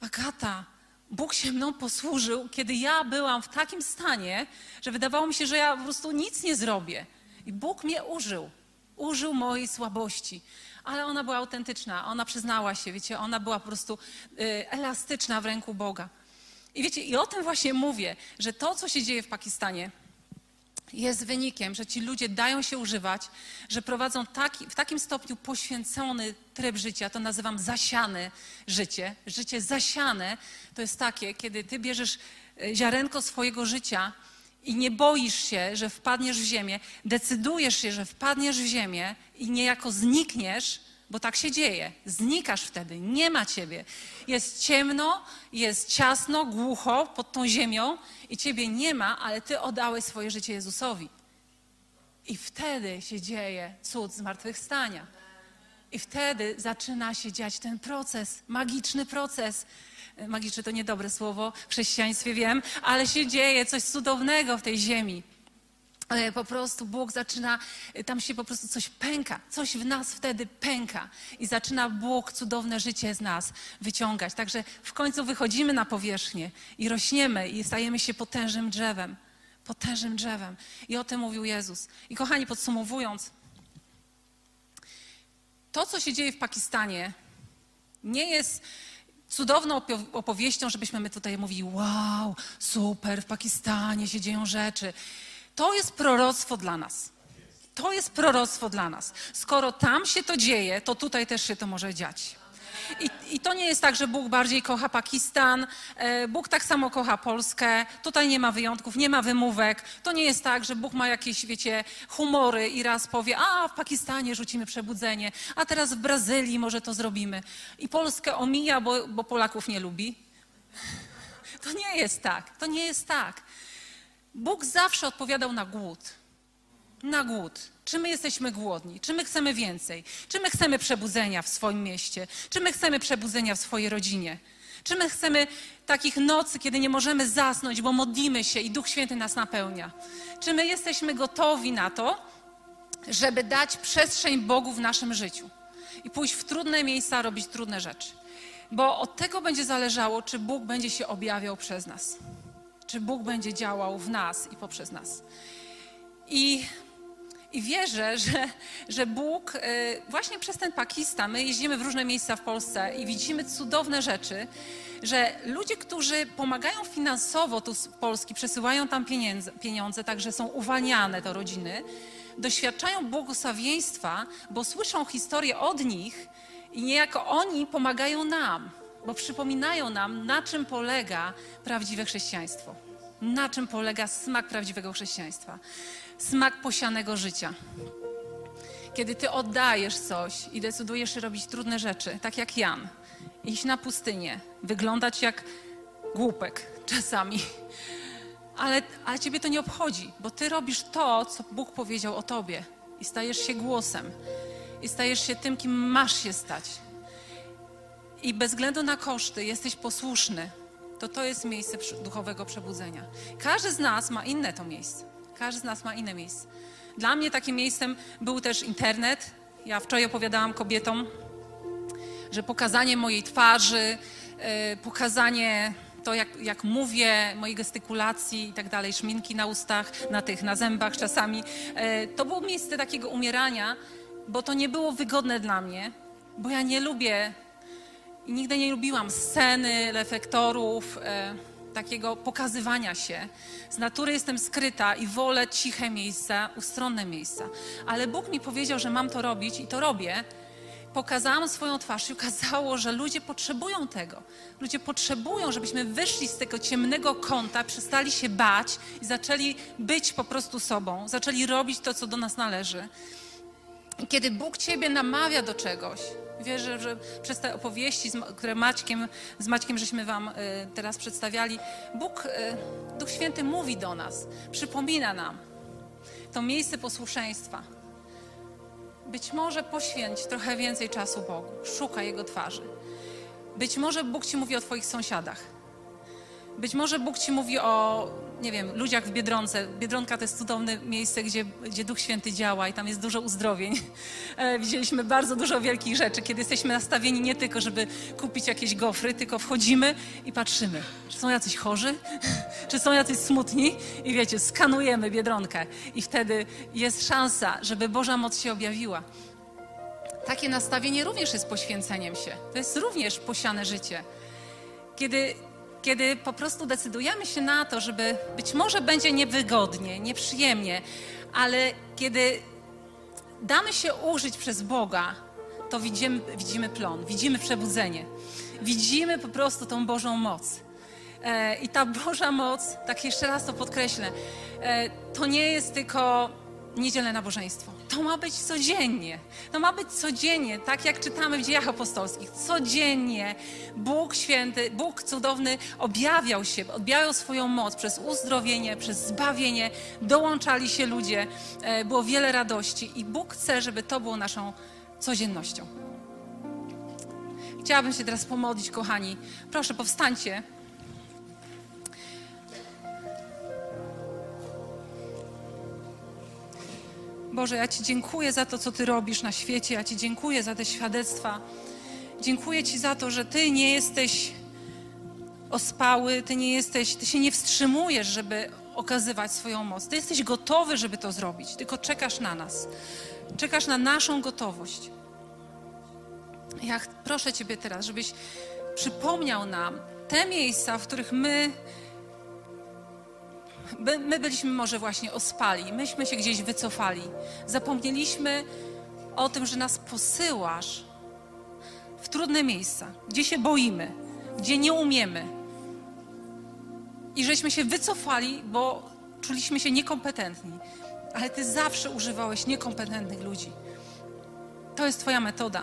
Agata, Bóg się mną posłużył, kiedy ja byłam w takim stanie, że wydawało mi się, że ja po prostu nic nie zrobię. I Bóg mnie użył, użył mojej słabości. Ale ona była autentyczna, ona przyznała się, wiecie, ona była po prostu y, elastyczna w ręku Boga. I wiecie, i o tym właśnie mówię, że to, co się dzieje w Pakistanie, jest wynikiem, że ci ludzie dają się używać, że prowadzą taki, w takim stopniu poświęcony tryb życia, to nazywam zasiane życie. Życie zasiane to jest takie, kiedy ty bierzesz e, ziarenko swojego życia i nie boisz się, że wpadniesz w ziemię, decydujesz się, że wpadniesz w ziemię i niejako znikniesz, bo tak się dzieje. Znikasz wtedy, nie ma ciebie. Jest ciemno, jest ciasno, głucho pod tą ziemią i ciebie nie ma, ale ty oddałeś swoje życie Jezusowi. I wtedy się dzieje cud zmartwychwstania. I wtedy zaczyna się dziać ten proces, magiczny proces. Magiczny to niedobre słowo w chrześcijaństwie, wiem, ale się dzieje coś cudownego w tej ziemi po prostu Bóg zaczyna, tam się po prostu coś pęka, coś w nas wtedy pęka i zaczyna Bóg cudowne życie z nas wyciągać. Także w końcu wychodzimy na powierzchnię i rośniemy i stajemy się potężnym drzewem. Potężnym drzewem. I o tym mówił Jezus. I kochani, podsumowując, to, co się dzieje w Pakistanie, nie jest cudowną opowieścią, żebyśmy my tutaj mówili, wow, super, w Pakistanie się dzieją rzeczy. To jest proroctwo dla nas. To jest proroctwo dla nas. Skoro tam się to dzieje, to tutaj też się to może dziać. I, I, to nie jest tak, że Bóg bardziej kocha Pakistan, e, Bóg tak samo kocha Polskę, tutaj nie ma wyjątków, nie ma wymówek. To nie jest tak, że Bóg ma jakieś, wiecie, humory i raz powie, a w Pakistanie rzucimy przebudzenie, a teraz w Brazylii może to zrobimy. I Polskę omija, bo, bo Polaków nie lubi. To nie jest tak, to nie jest tak. Bóg zawsze odpowiadał na głód. Na głód. Czy my jesteśmy głodni? Czy my chcemy więcej? Czy my chcemy przebudzenia w swoim mieście? Czy my chcemy przebudzenia w swojej rodzinie? Czy my chcemy takich nocy, kiedy nie możemy zasnąć, bo modlimy się i Duch Święty nas napełnia? Czy my jesteśmy gotowi na to, żeby dać przestrzeń Bogu w naszym życiu i pójść w trudne miejsca, robić trudne rzeczy? Bo od tego będzie zależało, czy Bóg będzie się objawiał przez nas. Czy Bóg będzie działał w nas i poprzez nas. I, i wierzę, *laughs* że, że Bóg y, właśnie przez ten Pakistan, my jeździmy w różne miejsca w Polsce i widzimy cudowne rzeczy, że ludzie, którzy pomagają finansowo tu z Polski, przesyłają tam pieniądze, pieniądze także są uwalniane te rodziny, doświadczają błogosławieństwa, bo słyszą historię od nich i niejako oni pomagają nam, bo przypominają nam, na czym polega prawdziwe chrześcijaństwo. Na czym polega smak prawdziwego chrześcijaństwa. Smak posianego życia. Kiedy ty oddajesz coś i decydujesz się robić trudne rzeczy, tak jak Jan, iść na pustynię, wyglądać jak głupek czasami, ale, ale ciebie to nie obchodzi, bo ty robisz to, co Bóg powiedział o tobie i stajesz się głosem i stajesz się tym, kim masz się stać. I bez względu na koszty jesteś posłuszny, to to jest miejsce duchowego przebudzenia. Każdy z nas ma inne to miejsce. Każdy z nas ma inne miejsce. Dla mnie takim miejscem był też internet. Ja wczoraj opowiadałam kobietom, że pokazanie mojej twarzy, yy, pokazanie to, jak, jak mówię, mojej gestykulacji i tak dalej, szminki na ustach, na tych, na zębach czasami, yy, to było miejsce takiego umierania, bo to nie było wygodne dla mnie, bo ja nie lubię i nigdy nie lubiłam sceny, reflektorów, e, takiego pokazywania się. Z natury jestem skryta i wolę ciche miejsca, ustronne miejsca. Ale Bóg mi powiedział, że mam to robić i to robię. Pokazałam swoją twarz i okazało, że ludzie potrzebują tego. Ludzie potrzebują, żebyśmy wyszli z tego ciemnego kąta, przestali się bać i zaczęli być po prostu sobą, zaczęli robić to, co do nas należy. Kiedy Bóg Ciebie namawia do czegoś, wierzę, że przez te opowieści, które Maćkiem, z Maćkiem żeśmy Wam y, teraz przedstawiali, Bóg, y, Duch Święty mówi do nas, przypomina nam to miejsce posłuszeństwa. Być może poświęć trochę więcej czasu Bogu, szukaj Jego twarzy. Być może Bóg Ci mówi o Twoich sąsiadach. Być może Bóg Ci mówi o nie wiem, ludziach w Biedronce. Biedronka to jest cudowne miejsce, gdzie, gdzie Duch Święty działa i tam jest dużo uzdrowień. E, widzieliśmy bardzo dużo wielkich rzeczy, kiedy jesteśmy nastawieni nie tylko, żeby kupić jakieś gofry, tylko wchodzimy i patrzymy, czy są jacyś chorzy, *laughs* czy są jacyś smutni i wiecie, skanujemy Biedronkę i wtedy jest szansa, żeby Boża moc się objawiła. Takie nastawienie również jest poświęceniem się. To jest również posiane życie. Kiedy kiedy po prostu decydujemy się na to, żeby być może będzie niewygodnie, nieprzyjemnie, ale kiedy damy się użyć przez Boga, to widzimy, widzimy plon, widzimy przebudzenie, widzimy po prostu tą Bożą moc. E, I ta Boża moc, tak jeszcze raz to podkreślę, e, to nie jest tylko niedzielne nabożeństwo. To ma być codziennie. To ma być codziennie, tak jak czytamy w dziejach apostolskich. Codziennie Bóg święty, Bóg cudowny objawiał się, objawiał swoją moc przez uzdrowienie, przez zbawienie. Dołączali się ludzie, e, było wiele radości i Bóg chce, żeby to było naszą codziennością. Chciałabym się teraz pomodlić, kochani. Proszę, powstańcie. Boże, ja Ci dziękuję za to, co Ty robisz na świecie. Ja Ci dziękuję za te świadectwa. Dziękuję Ci za to, że Ty nie jesteś ospały, Ty nie jesteś, Ty się nie wstrzymujesz, żeby okazywać swoją moc. Ty jesteś gotowy, żeby to zrobić, tylko czekasz na nas. Czekasz na naszą gotowość. Ja proszę Ciebie teraz, żebyś przypomniał nam te miejsca, w których my my byliśmy może właśnie ospali, myśmy się gdzieś wycofali. Zapomnieliśmy o tym, że nas posyłasz w trudne miejsca, gdzie się boimy, gdzie nie umiemy. I żeśmy się wycofali, bo czuliśmy się niekompetentni. Ale Ty zawsze używałeś niekompetentnych ludzi. To jest Twoja metoda.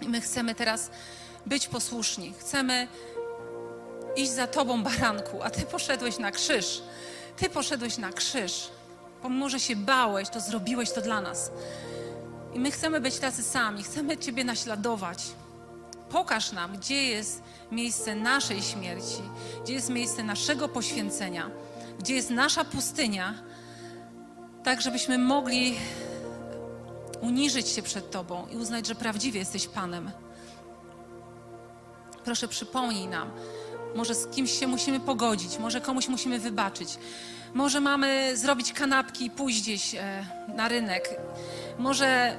I my chcemy teraz być posłuszni. Chcemy iść za Tobą, baranku, a Ty poszedłeś na krzyż. Ty poszedłeś na krzyż. Pomimo, że się bałeś, to zrobiłeś to dla nas. I my chcemy być tacy sami, chcemy Ciebie naśladować. Pokaż nam, gdzie jest miejsce naszej śmierci, gdzie jest miejsce naszego poświęcenia, gdzie jest nasza pustynia, tak żebyśmy mogli uniżyć się przed Tobą i uznać, że prawdziwie jesteś Panem. Proszę, przypomnij nam. Może z kimś się musimy pogodzić, może komuś musimy wybaczyć. Może mamy zrobić kanapki i pójść gdzieś e, na rynek. Może,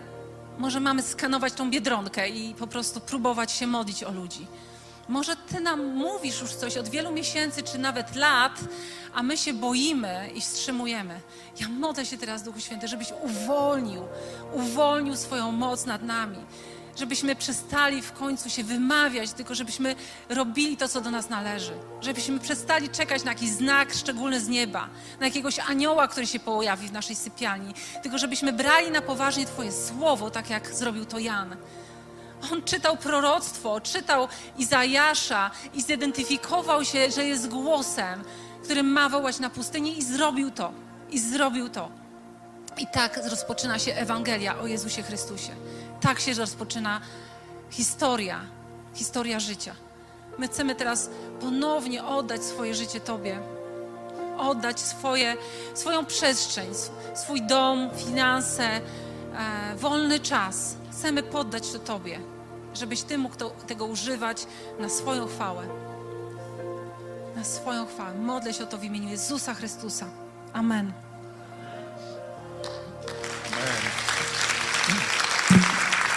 może mamy skanować tą biedronkę i po prostu próbować się modlić o ludzi. Może Ty nam mówisz już coś od wielu miesięcy czy nawet lat, a my się boimy i wstrzymujemy. Ja modlę się teraz, Duchu Święty, żebyś uwolnił, uwolnił swoją moc nad nami. Żebyśmy przestali w końcu się wymawiać, tylko żebyśmy robili to, co do nas należy. Żebyśmy przestali czekać na jakiś znak szczególny z nieba, na jakiegoś anioła, który się pojawi w naszej sypialni, tylko żebyśmy brali na poważnie Twoje słowo, tak jak zrobił to Jan. On czytał proroctwo, czytał Izajasza i zidentyfikował się, że jest głosem, który ma wołać na pustyni i zrobił to. I zrobił to. I tak rozpoczyna się Ewangelia o Jezusie Chrystusie tak się rozpoczyna historia, historia życia. My chcemy teraz ponownie oddać swoje życie Tobie, oddać swoje, swoją przestrzeń, swój dom, finanse, e, wolny czas. Chcemy poddać to Tobie, żebyś Ty mógł to, tego używać na swoją chwałę. Na swoją chwałę. Modlę się o to w imieniu Jezusa Chrystusa. Amen. Amen.